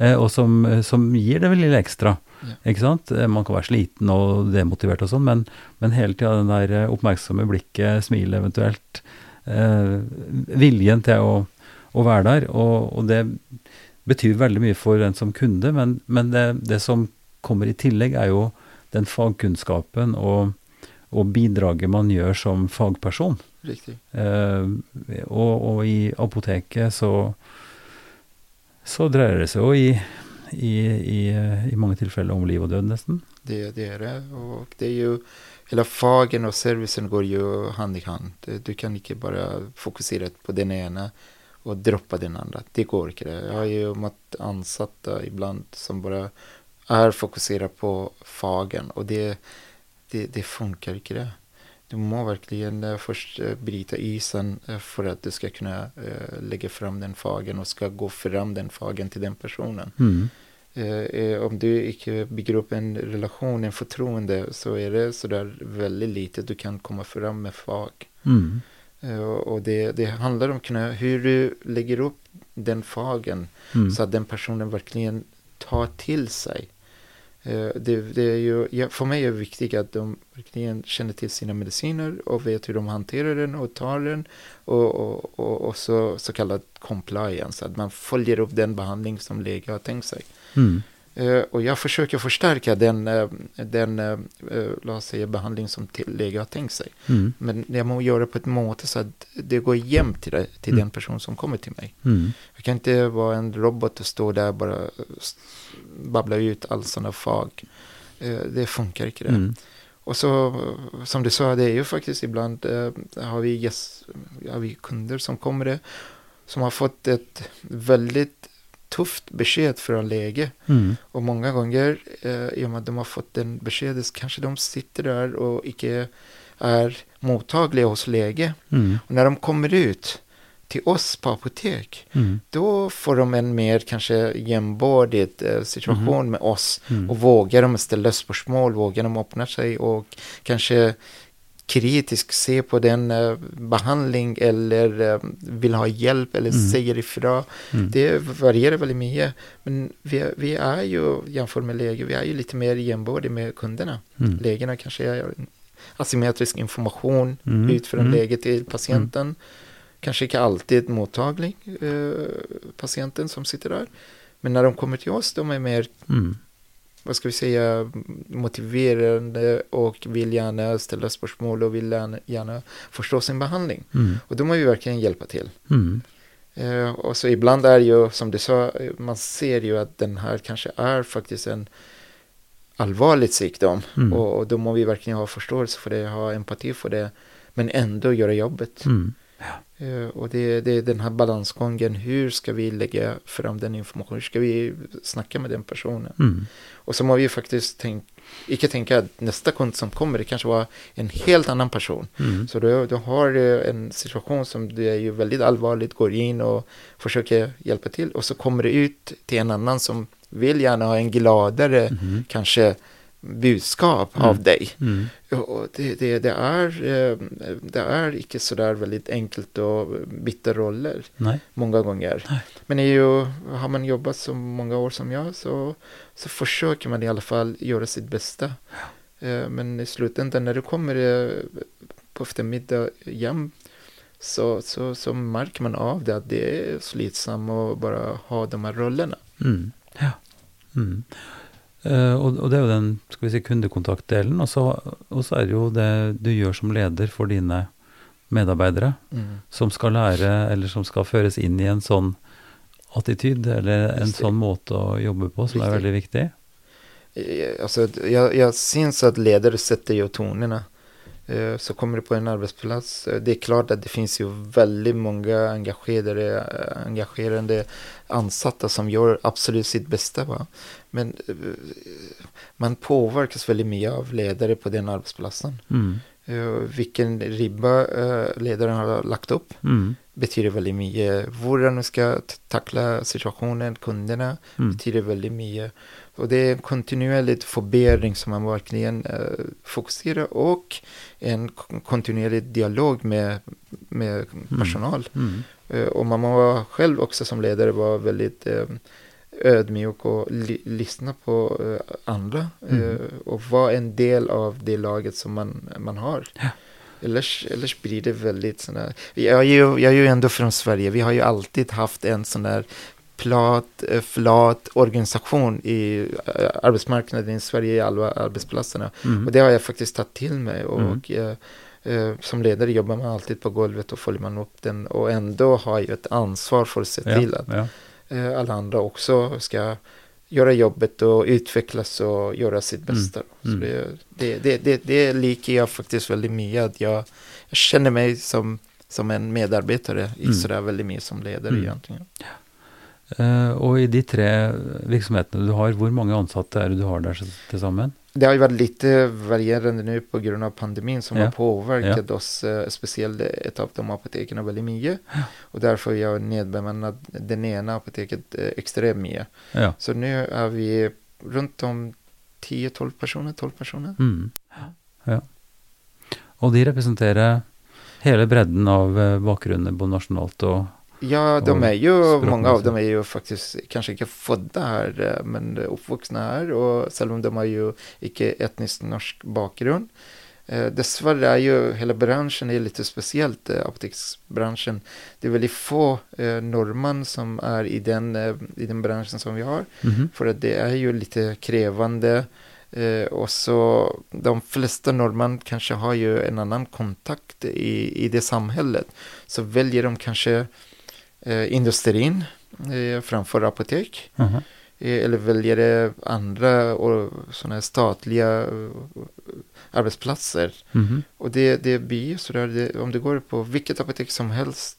eh, og som, som gir det lille ekstra. Ja. Ikke sant? Eh, Man kan være sliten og demotivert og sånn, men, men hele tida den der eh, oppmerksomme blikket, smilet eventuelt, eh, viljen til å, å være der, og, og det betyr veldig mye for en som kunde, men, men det, det som kommer i tillegg er jo den fagkunnskapen og, og bidraget man gjør som fagperson. Eh, og, og i apoteket så, så dreier det seg jo i, i, i, i mange tilfeller om liv og død, nesten. Det, det är det. Och det är ju, hela fagen och servicen går ju hand i hand. Du kan inte bara fokusera på den ena och droppa den andra. Det går inte. Jag har ju mött ansatta ibland som bara är fokuserade på fagen och det, det, det funkar inte det. Du må verkligen uh, först uh, bryta isen uh, för att du ska kunna lägga fram den fagen och ska gå fram den fagen till den personen. Mm. om du inte bygger upp en relation, en förtroende så är det sådär väldigt lite du kan komma fram med fag. Mm. och det, det handlar om kunna, hur du lägger upp den fagen Mm. så att den personen verkligen tar till sig Eh, det, det, är ju, för mig är det viktigt att de verkligen känner till sina mediciner och vet hur de hanterar den och tar den. Och, och, och, och så, så kallad compliance, att man följer upp den behandling som läge har tänkt sig. Mm. Uh, och jag försöker förstärka den, uh, den låt säga, behandling som läge har tänkt sig. Mm. Men jag må göra på ett måte så att det går jämnt till, det, till Mm. den person som kommer till mig. Mm. Jag kan inte vara en robot och stå där bara babbla ut all sådana fag. Eh, det funkar inte det. Mm. Och så som du sa, det är ju faktiskt ibland eh, har, vi gäst, har vi kunder som kommer det, som har fått ett väldigt tufft besked från läge. Mm. Och många gånger, eh, i och med att de har fått den beskedet, så kanske de sitter där och icke är mottagliga hos läge. Mm. Och när de kommer ut till oss på apotek, Mm. då får de en mer kanske jämbördig eh, situation Mhm. med oss. Mm. Och vågar de ställa spörsmål, vågar de öppna sig och kanske kritiskt se på den eh, behandling eller eh, vill ha hjälp eller Mm. säger ifrån. Mm. Det varierar väldigt mycket. Men vi, vi är ju, jämfört med läge, vi är ju lite mer jämbördiga med kunderna. Mm. Lägena kanske är asymmetrisk information Mm. ut från Mm. läget till patienten. Kanske inte alltid mottaglig, eh, patienten som sitter där. Men när de kommer till oss, de är mer, Mm. vad ska vi säga, motiverande och vill gärna ställa spörsmål och vill gärna, förstå sin behandling. Mm. Och då måste vi verkligen hjälpa till. Mm. Eh, och så ibland är ju, som du sa, man ser ju att den här kanske är faktiskt en allvarlig sjukdom. Mm. Och, och då måste vi verkligen ha förståelse för det, ha empati för det, men ändå göra jobbet. Mm. Eh, och det, det är den här balansgången, hur ska vi lägga fram den informationen, hur ska vi snacka med den personen? Mm. Och så må vi faktiskt tänk, icke tänka att nästa kund som kommer, det kanske var en helt annan person. Mm. Så du, du har en situation som du är ju väldigt allvarligt, går in och försöker hjälpa till och så kommer det ut till en annan som vill gärna ha en gladare Mhm. kanske budskap Mm. av dig. Mm. Och det, det, det, är, eh, det är icke sådär väldigt enkelt att byta roller Nej. många gånger. Nej. Men ju, har man jobbat så många år som jag så, så försöker man i alla fall göra sitt bästa. Eh, Men i slutändan när du kommer eh, på eftermiddag hem så, så, så märker man av det att det är slitsamt att bara ha de här rollerna. Mm. Ja. Eh, og, og det er jo den skal vi si, kundekontaktdelen. Og så, og så er det jo det du gjør som leder for dine medarbeidere, Mm. som skal lære, eller som skal føres inn i en sånn attityd, eller en det. sånn måte å jobbe på, som er Riktig. veldig viktig. Eh, Alltså, jag, jag syns att ledare sätter ju tonerna. Eh, Så kommer du på en arbetsplats, eh, det är klart att det finns ju väldigt många engagerade, eh, engagerande ansatta som gör absolut sitt bästa. Va? Men man påverkas väldigt mycket av ledare på den arbetsplatsen. Mm. Vilken ribba ledaren har lagt upp Mm. betyder väldigt mycket. Hur de ska tackla situationen, kunderna, Mm. betyder väldigt mycket. Och det är en kontinuerlig förbättring som man verkligen eh, fokuserar och en kon- kontinuerlig dialog med, med personal. Mm. Eh, och man må själv också som ledare vara väldigt eh, ödmjuk och li- lyssna på eh, andra Mm. eh, och vara en del av det laget som man, man har. Ja. Ellers, ellers blir det väldigt sådana, jag är, ju, jag är ju ändå från Sverige, vi har ju alltid haft en sån där plat, eh, flat organisation i eh, arbetsmarknaden i Sverige, i alla arbetsplatserna. Mm. Och det har jag faktiskt tagit till mig. Och Mm. eh, eh, som ledare jobbar man alltid på golvet och följer man upp den. Och ändå har jag ett ansvar för att se till ja, att ja. eh, alla andra också ska göra jobbet och utvecklas och göra sitt Mm. bästa. Mm. det, det, det, det, det liker jag faktiskt väldigt mycket. Att jag, jag känner mig som, som en medarbetare, Mm. i sådär väldigt mycket som ledare Mm. egentligen. Eh, og i de tre virksomhetene du har, hvor mange ansatte er det du har der til sammen? Det har ju varit lite varierande nu på grund av pandemin som Ja. har påverkat oss, eh, speciellt ett av de apoteken väldigt mycket. Och därför har jag nedbemannat den ena apoteket eh, extremt mycket. Ja. Så nu är vi runt om 10-12 personer, 12 personer. Mm. ja. Og de representerer hele bredden av bakgrunner, både nasjonalt og Ja, de är ju, många av dem är ju faktiskt kanske inte födda här, eh, men uppvuxna här. Och selv om de har ju icke etnisk norsk bakgrund. Eh, dessvärre är ju hela branschen är lite speciellt, eh, apoteksbranschen. Det är väldigt få eh, norrmän som är i den, eh, i den branschen som vi har. Mhm. För att det är ju lite krävande. Eh, och så de flesta norrmän kanske har ju en annan kontakt i, i det samhället. Så väljer de kanske industrin eh, framför apotek. Eh, eller väljer det andra och sådana statliga eh, arbetsplatser. Mhm. Och det, det blir ju sådär, det, om du går på vilket apotek som helst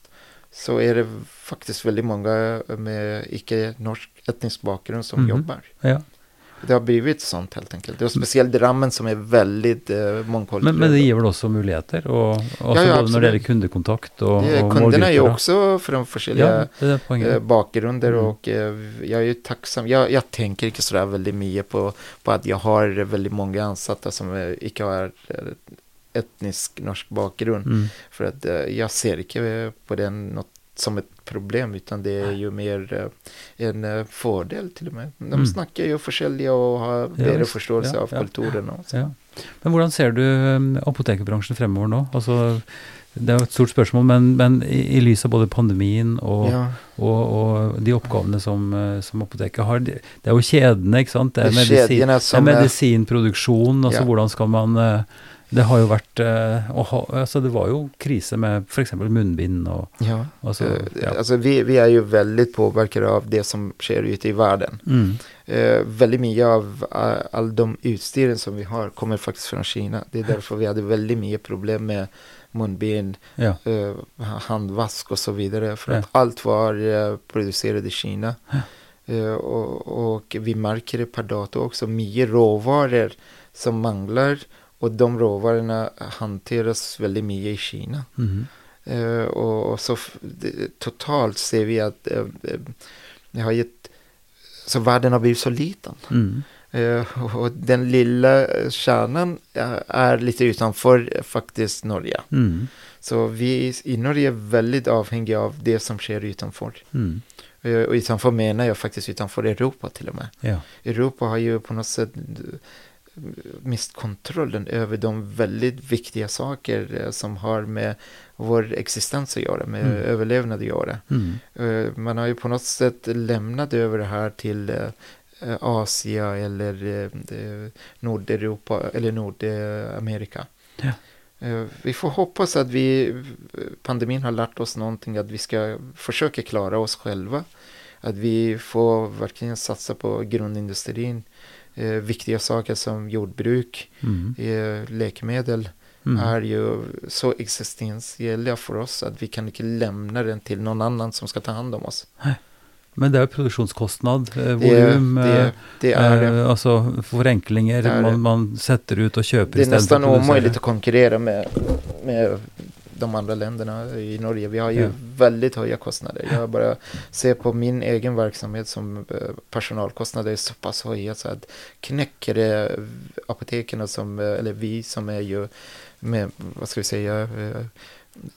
så är det faktiskt väldigt många med icke-norsk etnisk bakgrund som Mhm. jobbar. Ja. Det har blivit sånt helt enkelt. Det är speciellt Drammen som är väldigt eh, mångkulturell. Men, men det gir vel også muligheter, og, også ja, både når absolutt. det gjelder kundekontakt og, Det- og Kunderna är ju också från olika Ja, eh, bakgrunder Mm. och eh, jag är ju tacksam. Jag, jag tänker inte sådär väldigt mycket på, på att jag har väldigt många ansatta som eh, icke har eh, etnisk norsk bakgrund. Mm. För att eh, jag ser inte på den något som ett problem utan det är ju mer eh, en eh, fördel till och med. De Mm. snackar ju försäljare och har bättre visst. förståelse Ja, av ja. kulturen. Och så. Ja. Men hvordan ser du um, apotekerbransjen fremover nå? Altså, det er jo et stort spørsmål, men, men i, i lys av både pandemien og, Ja. og, og de oppgavene som, eh, som apoteket har Det sant? Är medisin, kedjorna det är, medisinproduksjon, altså Ja. hvordan skal man Det har jo vært eh, ha, altså Det var jo krise med f.eks. munnbind og ja. altså, Eh, ja. Alltså vi, vi är ju väldigt påverkade av det som sker ute i världen. Mm. Eh, väldigt mycket av eh, all de utstyren som vi har kommer faktiskt från Kina. Det är därför vi hade väldigt mycket problem med munbind, ja. eh, handvask och så vidare. För att allt var producerat i Kina. Och, och vi märker det per dato också. Mycket råvaror som manglar. Och de råvarorna hanteras väldigt mycket i Kina. Mhm. Eh, och, och så det, totalt ser vi att eh, det har gett, så världen har blivit så liten. Mm. Eh, och den lilla kärnan är lite utanför faktiskt Norge. Mm. Så vi i Norge är väldigt avhängiga av det som sker utanför. Mm. Och utanför menar jag faktiskt utanför Europa till och med. Ja. Europa har ju på något sätt mist kontrollen över de väldigt viktiga saker eh, som har med vår existens att göra, med Mm. överlevnad att göra. Mm. Eh, Man har ju på något sätt lämnat över det här till eh, Asien eller Nordeuropa eller Nordamerika. Ja. Vi får hoppas att vi, pandemin har lärt oss någonting, att vi ska försöka klara oss själva. Att vi får verkligen satsa på grundindustrin, eh, viktiga saker som jordbruk, Mm. eh, läkemedel Mm. är ju så existentiella för oss att vi kan inte lämna den till någon annan som ska ta hand om oss. Men det jo produksjonskostnad, eh, Det, volum, det, eh, det är det. eh, Det er det. man, man setter ut og kjøper Det är nästan omöjligt att konkurrera med, med de andra länderna i Norge. Vi har ju Ja. väldigt höga kostnader. Jag bara ser på min egen verksamhet som eh, personalkostnader är så pass höga så att knäcker det apoteken som, eh, eller vi som är ju med, vad ska vi säga, eh,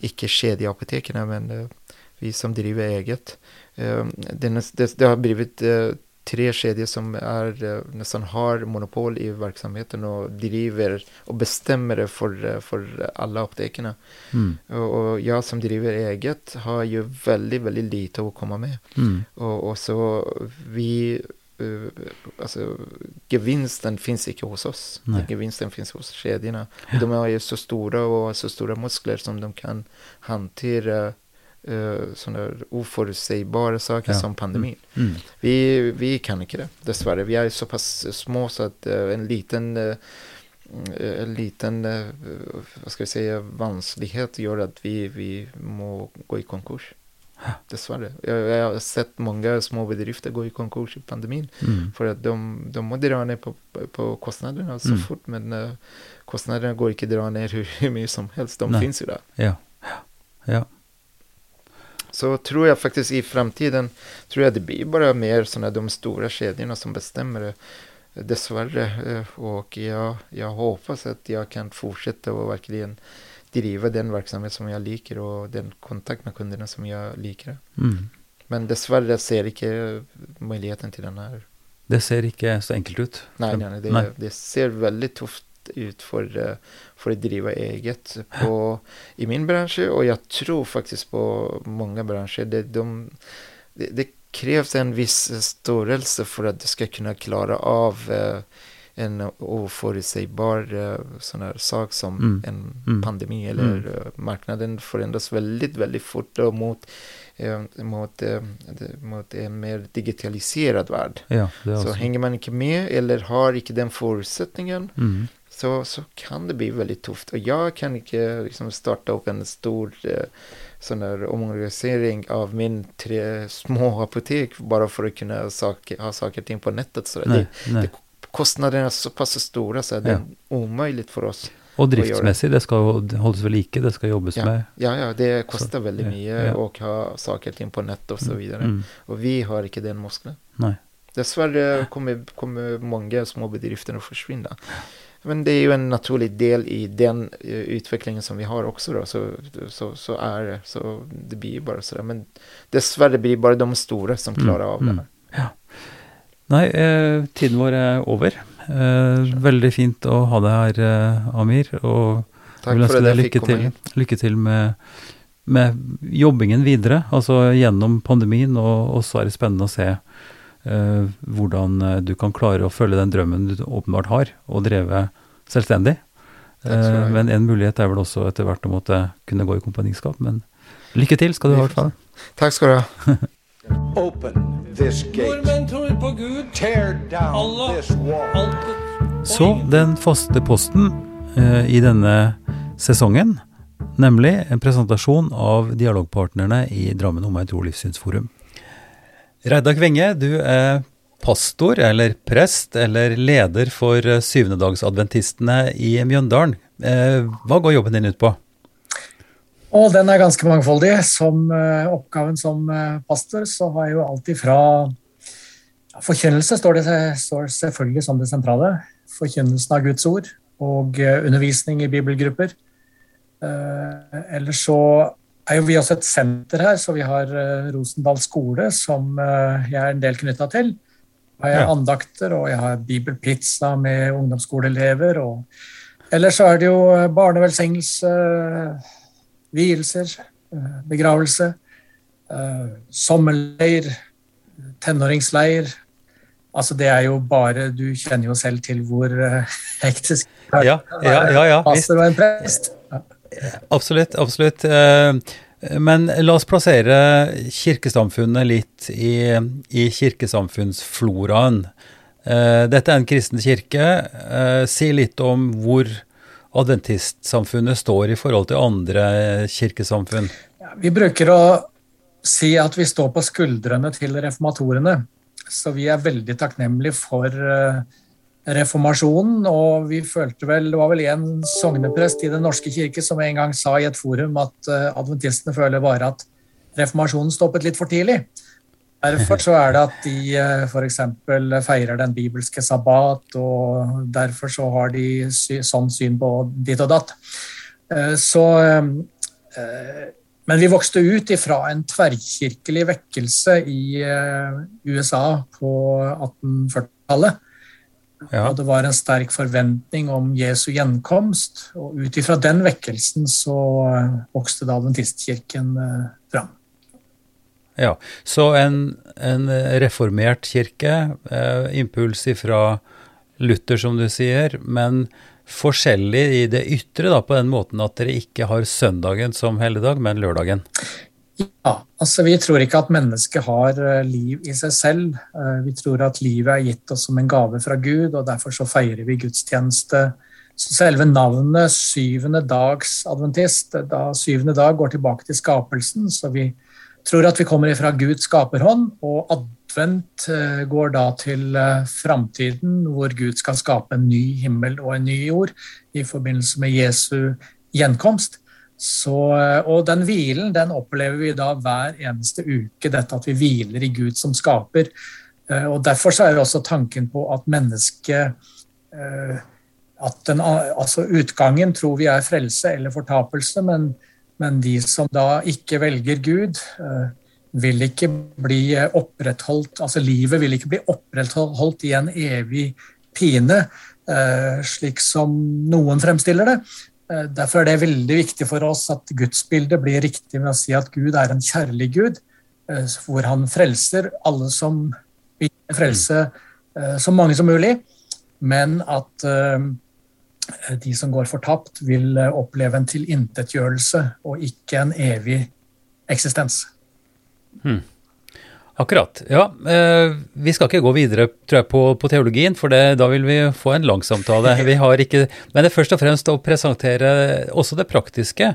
icke kedjeapoteken men vi som driver eget. Det, det, det har blivit tre kedjor som är, eh, nästan har monopol i verksamheten och driver och bestämmer det för, eh, för alla apoteken. Mm. Och, jag som driver eget har ju väldigt, väldigt lite att komma med. Mm. Och, och så vi, eh, alltså gevinsten finns inte hos oss. Nej. Gevinsten finns hos kedjorna. Och de har ju så stora och så stora muskler som de kan hantera uh, sådana oförutsägbara saker Ja. som pandemin. Mm. Vi, vi kan inte det, dessvärre. Vi är så pass små så att eh, en liten, eh, en liten eh, vad ska vi säga, vansklighet gör att vi, vi må gå i konkurs. Dessvärre. Jag, jag har sett många små bedrifter gå i konkurs i pandemin. Mm. För att de, de må dra ner på, på kostnaderna så Mm. fort, men eh, kostnaderna går inte att dra ner hur, hur mycket som helst. De Nej. finns ju där. Ja. Ja. Så tror jag faktiskt i framtiden, tror jag det blir bara mer sådana de stora kedjorna som bestämmer det. Dessvärre. eh, Och jag, jag hoppas att jag kan fortsätta och verkligen driva den verksamhet som jag liker och den kontakt med kunderna som jag liker. Mm. Men dessvärre ser inte möjligheten till den här. Det ser ikke så enkelt ut. Nej, nej, nej, det, Nej. det ser väldigt tufft ut för, eh, för att driva eget på, i min bransch och jag tror faktiskt på många branscher. Det, de, det, det krävs en viss storelse för att du ska kunna klara av eh, en oförutsägbar eh, sån här sak som Mm. en Mm. pandemi eller Mm. marknaden förändras väldigt, väldigt fort och mot, eh, mot, mot en mer digitaliserad värld. Ja, Så også. hänger man inte med eller har inte den förutsättningen Mm. så, så kan det bli väldigt tufft. Och jag kan inte liksom starta upp en stor sån där omorganisering av min tre små apotek bara för att kunna sak, ha saker och ting på nätet. Så Nej, det, nej. det, kostnaderna är så pass stora så att det Ja. är omöjligt för oss. Og driftsmessig, det skal jo holdes ved like, det skal jobbes Ja. med. Ja, ja, det kostar väldigt ja, mycket ja. och ha saker och ting på nätet och så vidare. Mm. Och vi har inte den muskeln. Nej. Dessvärre kommer, kommer många små bedrifter att försvinna. Men det är ju en naturlig del i den eh, utvecklingen som vi har också då. Så, så, så är det. Så det blir ju bara sådär. Men dessvärre blir det bara de stora som Mm, klarar av mm. det här. Nei, eh, tiden vår er over. Eh, veldig fint å ha deg her, eh, Amir. Og jeg Tack vil ønske deg lykke til, lykke til med, med jobbingen videre. Altså gjennom pandemien, og og så er det spennende å se eh, hvordan eh, du kan klare å følge den drømmen du åpenbart har, og dreve selvstendig. Takk skal. Eh, men en mulighet er vel også etter hvert å måtte kunne gå i kompaniskap. Men lykke til skal du ha i hvert fall. Tack ska du ha. Open this gate. På Gud. Allah. Alt Så den faste posten eh, i denne sesongen, nemlig en presentasjon av dialogpartnerne i Drammen Omegn Tro og Livssynsforum. Reidar Kvenge, du er pastor eller prest eller leder for eh, syvendedagsadventistene i Mjøndalen. Eh, hva går jobben din ut på? Og den er ganske mangfoldig. Som eh, oppgaven som eh, pastor så har jeg jo alltid fra ja, Forkynnelse står, det, står selvfølgelig som det sentrale. Forkynnelsen av Guds ord og eh, undervisning i bibelgrupper. Eh, ellers så er jo vi også et senter her, så vi har eh, Rosendal skole, som jeg er en del knytta til. Har jeg Ja. andakter, og jeg har bibelpizza med ungdomsskoleelever. og Ellers så er det jo barnevelsignelse, vielser, begravelse, sommerleir, tenåringsleir. Altså det er jo bare Du kjenner jo selv til hvor eh, hektisk det Ja, ja, ja, ja, pastor og en prest. Absolutt, absolutt. Eh, Men la oss plassere kirkesamfunnet litt i, i kirkesamfunnsfloraen. Eh, Dette er en kristen kirke. Si litt om hvor adventistsamfunnet står i forhold til andre kirkesamfunn. Vi bruker å si at vi står på skuldrene til reformatorene. Så vi er veldig takknemlige for eh, reformationen reformasjonen. Og vi følte vel Det var vel en sogneprest i Den norske kirke som en gang sa i et forum at eh, adventistene føler bare at reformasjonen stoppet litt for tidlig. Derfor så er det at de eh, f.eks. feirer den bibelske sabbat, og derfor så har de sånn syn på ditt og datt. Så men vi vokste ut ifra en tverrkirkelig vekkelse i eh, USA på 1840-tallet. Ja. Det var en sterk forventning om Jesu gjenkomst. Og ut ifra den vekkelsen så eh, vokste da adventistkirken eh, fram. Ja, Så en, en reformert kirke, eh, impuls ifra Luther, som du sier, men forskjellig i det ytre, da, på den måten at dere ikke har søndagen som helligdag, men lørdagen. Ja, altså vi tror ikke at mennesket har eh, liv i seg selv. Eh, vi tror at livet er gitt oss som en gave fra Gud, og derfor så feirer vi gudstjeneste. Så selve navnet syvende dags adventist, da syvende dag går tilbake til skapelsen, så vi tror at vi kommer ifra Guds skaperhånd, og advent eh, går da til eh, framtiden, hvor Gud skal skape en ny himmel og en ny jord i forbindelse med Jesu gjenkomst. Så, eh, og den hvilen den opplever vi da hver eneste uke, dette at vi hviler i Gud som skaper. Eh, og Derfor så er det også tanken på at mennesket at den, altså Utgangen tror vi er frelse eller fortapelse, men, men de som da ikke velger Gud, vil ikke bli opprettholdt Altså livet vil ikke bli opprettholdt i en evig pine, eh, slik som noen fremstiller det, eh, derfor er det veldig viktig for oss at gudsbildet blir riktig med å si at Gud er en kjærlig Gud, eh, hvor han frelser alle som vil frelse så mange som mulig, men at de som går fortapt, vil oppleve en tilintetgjørelse og ikke en evig eksistens. Hmm. Akkurat. Ja, eh, vi skal ikke gå videre tror jeg, på, på teologien, for det, da vil vi få en lang samtale. Vi har ikke, men det er først og fremst å presentere også det praktiske.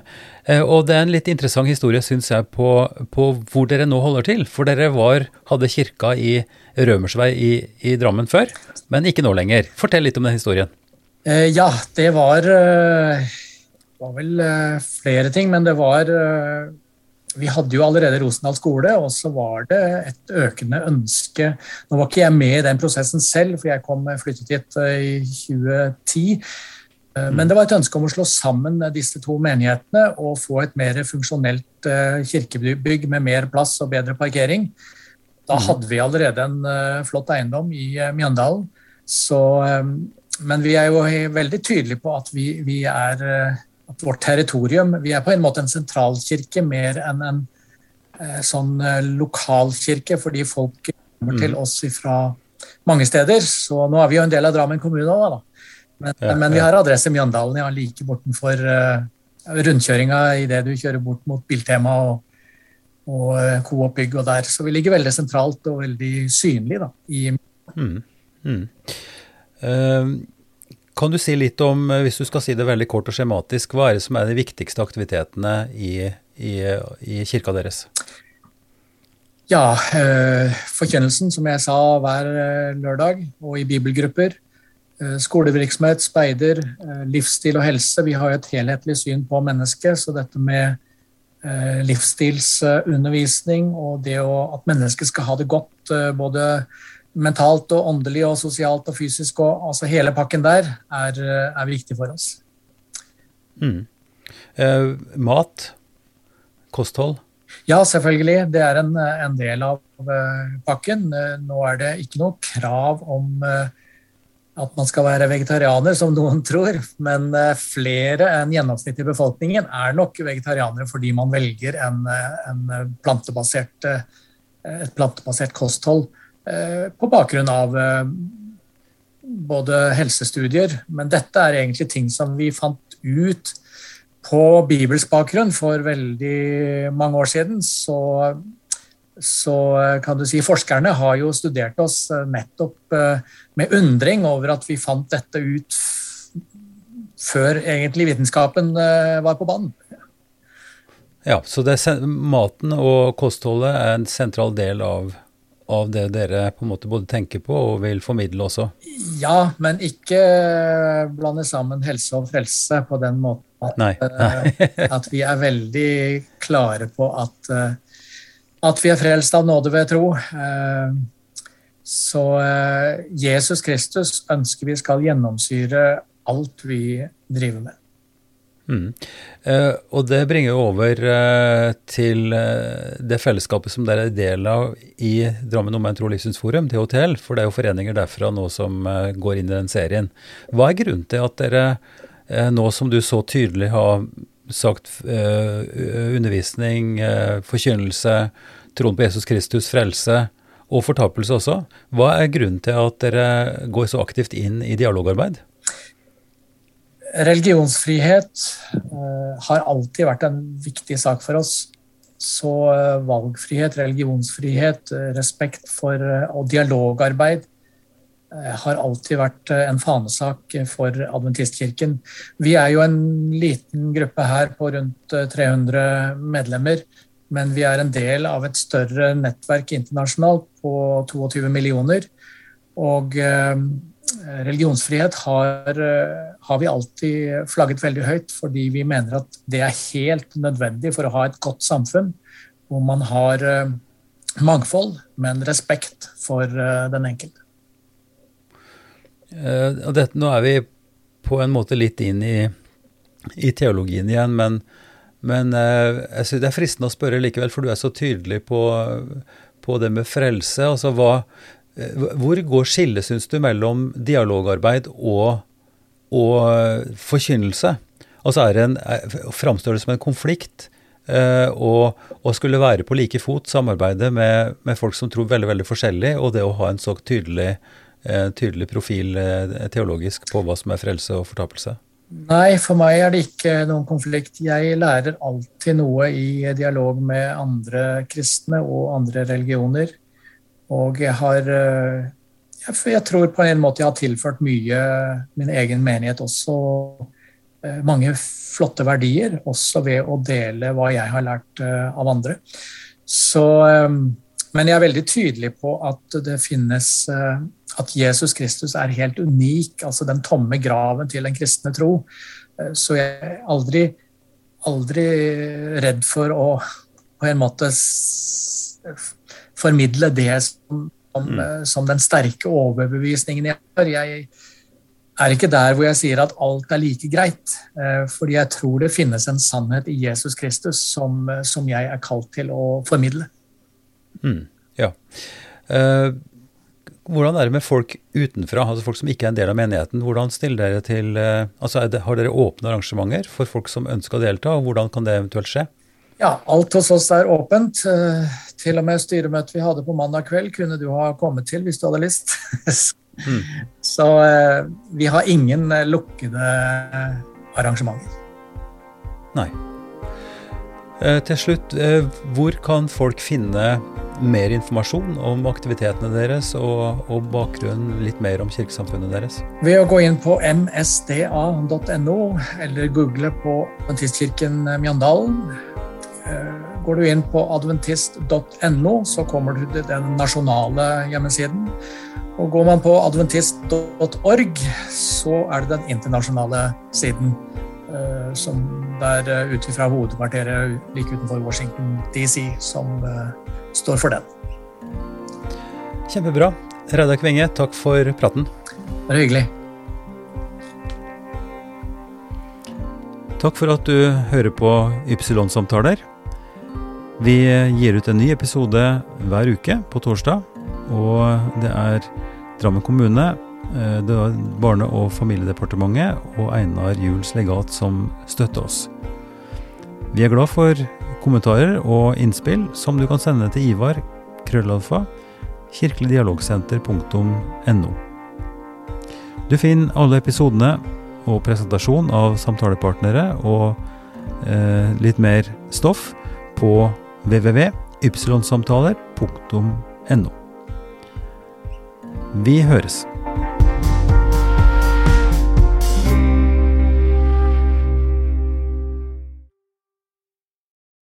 Eh, og det er en litt interessant historie, syns jeg, på, på, hvor dere nå holder til. For dere var, hadde kirka i Rømersvei i, i Drammen før, men ikke nå lenger. Fortell litt om den historien. Eh, ja, det var, var vel flere ting, men det var vi hadde jo allerede Rosendal skole, og så var det et økende ønske Nå var ikke jeg med i den prosessen selv, for jeg kom flyttet hit eh, i 2010. Eh, men det var et ønske om å slå sammen disse to menighetene og få et mer funksjonelt eh, kirkebygg med mer plass og bedre parkering. Da mm. hadde vi allerede en flott eiendom i Mjøndalen. Så, men vi er jo veldig tydelige på at vi, vi er at vårt territorium Vi er på en måte en sentralkirke mer enn en eh, sånn eh, lokalkirke, fordi folk kommer mm. til oss fra mange steder. Så nå er vi jo en del av Drammen kommune òg, da. Men, ja, men, vi har adresse Mjøndalen, ja, like bortenfor uh, rundkjøringa idet du kjører bort mot Biltema og, og uh, Coop Bygg og der. Så vi ligger veldig sentralt og veldig synlig da, i mm. Mm. Uh, kan du si litt om, om hvis du skal si det veldig kort og skjematisk, hva er det som er de viktigste aktivitetene i, i, i kirka deres? Ja, eh, forkynnelsen, som jeg sa, hver lördag lørdag, og i bibelgrupper. skolverksamhet, skolevirksomhet, speider, livsstil og helse. Vi har jo et helhetlig syn på mennesket, så dette med livsstilsundervisning og det å, at mennesket skal ha det godt, både mentalt og åndelig og sosialt og fysisk og altså hele pakken der er, er viktig for oss. Mm. Eh, mat? Kosthold? Ja, selvfølgelig. Det er en, en del av uh, pakken. Nå er det ikke noe krav om uh, at man skal være vegetarianer, som noen tror, men flere enn gjennomsnittet i befolkningen er nok vegetarianere fordi man velger en, en plantebasert, et plantebasert kosthold. Eh, på bakgrund av eh, både helsestudier, men dette är egentligen ting som vi fant ut på bibelsk bakgrund för väldigt många år sedan. Så, så eh, kan du säga, forskarna har ju studerat oss nettopp med undring över att vi fant detta ut før egentlig vitenskapen var på banen. Ja, så det, maten och kostholdet är en central del av av det dere på en måte både tenker på og vil formidle også? Ja, men ikke blande sammen helse og frelse på den måten at, Nei. Nei. Eh, at vi er veldig klare på at, eh, at vi er frelst av nåde ved tro. Eh, så Jesus Kristus ønsker vi skal gjennomsyre alt vi driver med. Mm. Uh, og det bringer jo over uh, til uh, det fellesskapet som dere er del av i Drammen Omvendt Tro Livssynsforum, DHTL, for det er jo foreninger derfra nå som går inn i den serien. Hva er grunnen til at dere eh, nå som du så tydelig har sagt undervisning, forkynnelse, troen på Jesus Kristus, frelse og fortapelse også, hva er grunnen til at dere går så aktivt inn i dialogarbeid? Religionsfrihet eh, har alltid varit en viktig sak för oss. Så valfrihet, valgfrihet, religionsfrihet, eh, respekt for og dialogarbeid har alltid varit en fanesak för Adventistkirken. Vi är ju en liten grupp här på runt 300 medlemmar, men vi är en del av ett större nätverk internationellt på 22 miljoner. Och religionsfrihet har, eh, har, vi alltid flagget veldig høyt, fordi vi mener at det er helt nødvendig for å ha et godt samfunn hvor man har eh, mangfold, men respekt for eh, den enkelte. Uh, det, nå er vi på en måte litt inn i, i teologien igjen, men, men uh, jeg synes det er fristende å spørre likevel, for du er så tydelig på, på det med frelse. altså hva Eh, hvor går skillet, syns du, mellom dialogarbeid og, og eh, forkynnelse? Altså er det en, eh, Framstår det som en konflikt eh, å skulle være på like fot, samarbeide med, med, folk som tror veldig veldig forskjellig, og det å ha en så tydelig, eh, tydelig profil eh, teologisk på hva som er frelse og fortapelse? Nei, for meg er det ikke noen konflikt. Jeg lærer alltid noe i dialog med andre kristne og andre religioner. Och jag har eh, tror på en måte jag har tillfört mycket, min egen menighet också. Eh, många flotta värderingar också vid att dela vad jag har lärt eh, av andra. Så, eh, men jag är väldigt tydlig på att det finns, att Jesus Kristus är helt unik, alltså den tomme graven till en kristna tro. Så jag är aldrig, aldrig rädd för att på en måte formidle det som, som, mm. Eh, som den sterke overbevisningen jeg har. Jeg er ikke der hvor jeg sier at alt er like greit. Eh, fordi jeg tror det finnes en sannhet i Jesus Kristus som, eh, som jeg er kalt til å formidle. Mm, ja. Uh, hvordan er det med folk utenfra, altså folk som ikke er en del av menigheten? Hvordan stiller dere til, altså det, Har dere åpne arrangementer for folk som ønsker å delta, og hvordan kan det eventuelt skje? Ja, alt hos oss er åpent. Eh, til og med styremøtet vi hadde på mandag kveld, kunne du ha kommet til hvis du hadde lyst. mm. Så eh, vi har ingen eh, lukkede arrangementer. Nei. Til slutt, hvor kan folk finne mer informasjon om aktivitetene deres og, og bakgrunnen litt mer om kirkesamfunnet deres? Ved å gå inn på msda.no, eller google på Adventistkirken Mjøndalen Eh, går du inn på adventist.no, så kommer du til den nasjonale hjemmesiden. Og går man på adventist.org, så er det den internasjonale siden. Eh, som der eh, ut fra hovedkvarteret like utenfor Washington DC, som står for den. Kjempebra. Reidar Kvenge, takk for praten. Bare hyggelig. Takk for at du hører på Ypsilon-samtaler. Vi gir ut en ny episode hver uke på torsdag. Og det er Drammen kommune, eh, det er Barne- og familiedepartementet og Einar Juels legat som støtter oss. Vi er glad for kommentarer og innspill som du kan sende til Ivar krøllalfa kirkeligdialogsenter.no. Du finner alle episodene og presentasjon av samtalepartnere og eh, litt mer stoff på www.ypsilonsamtaler.no. Vi høres.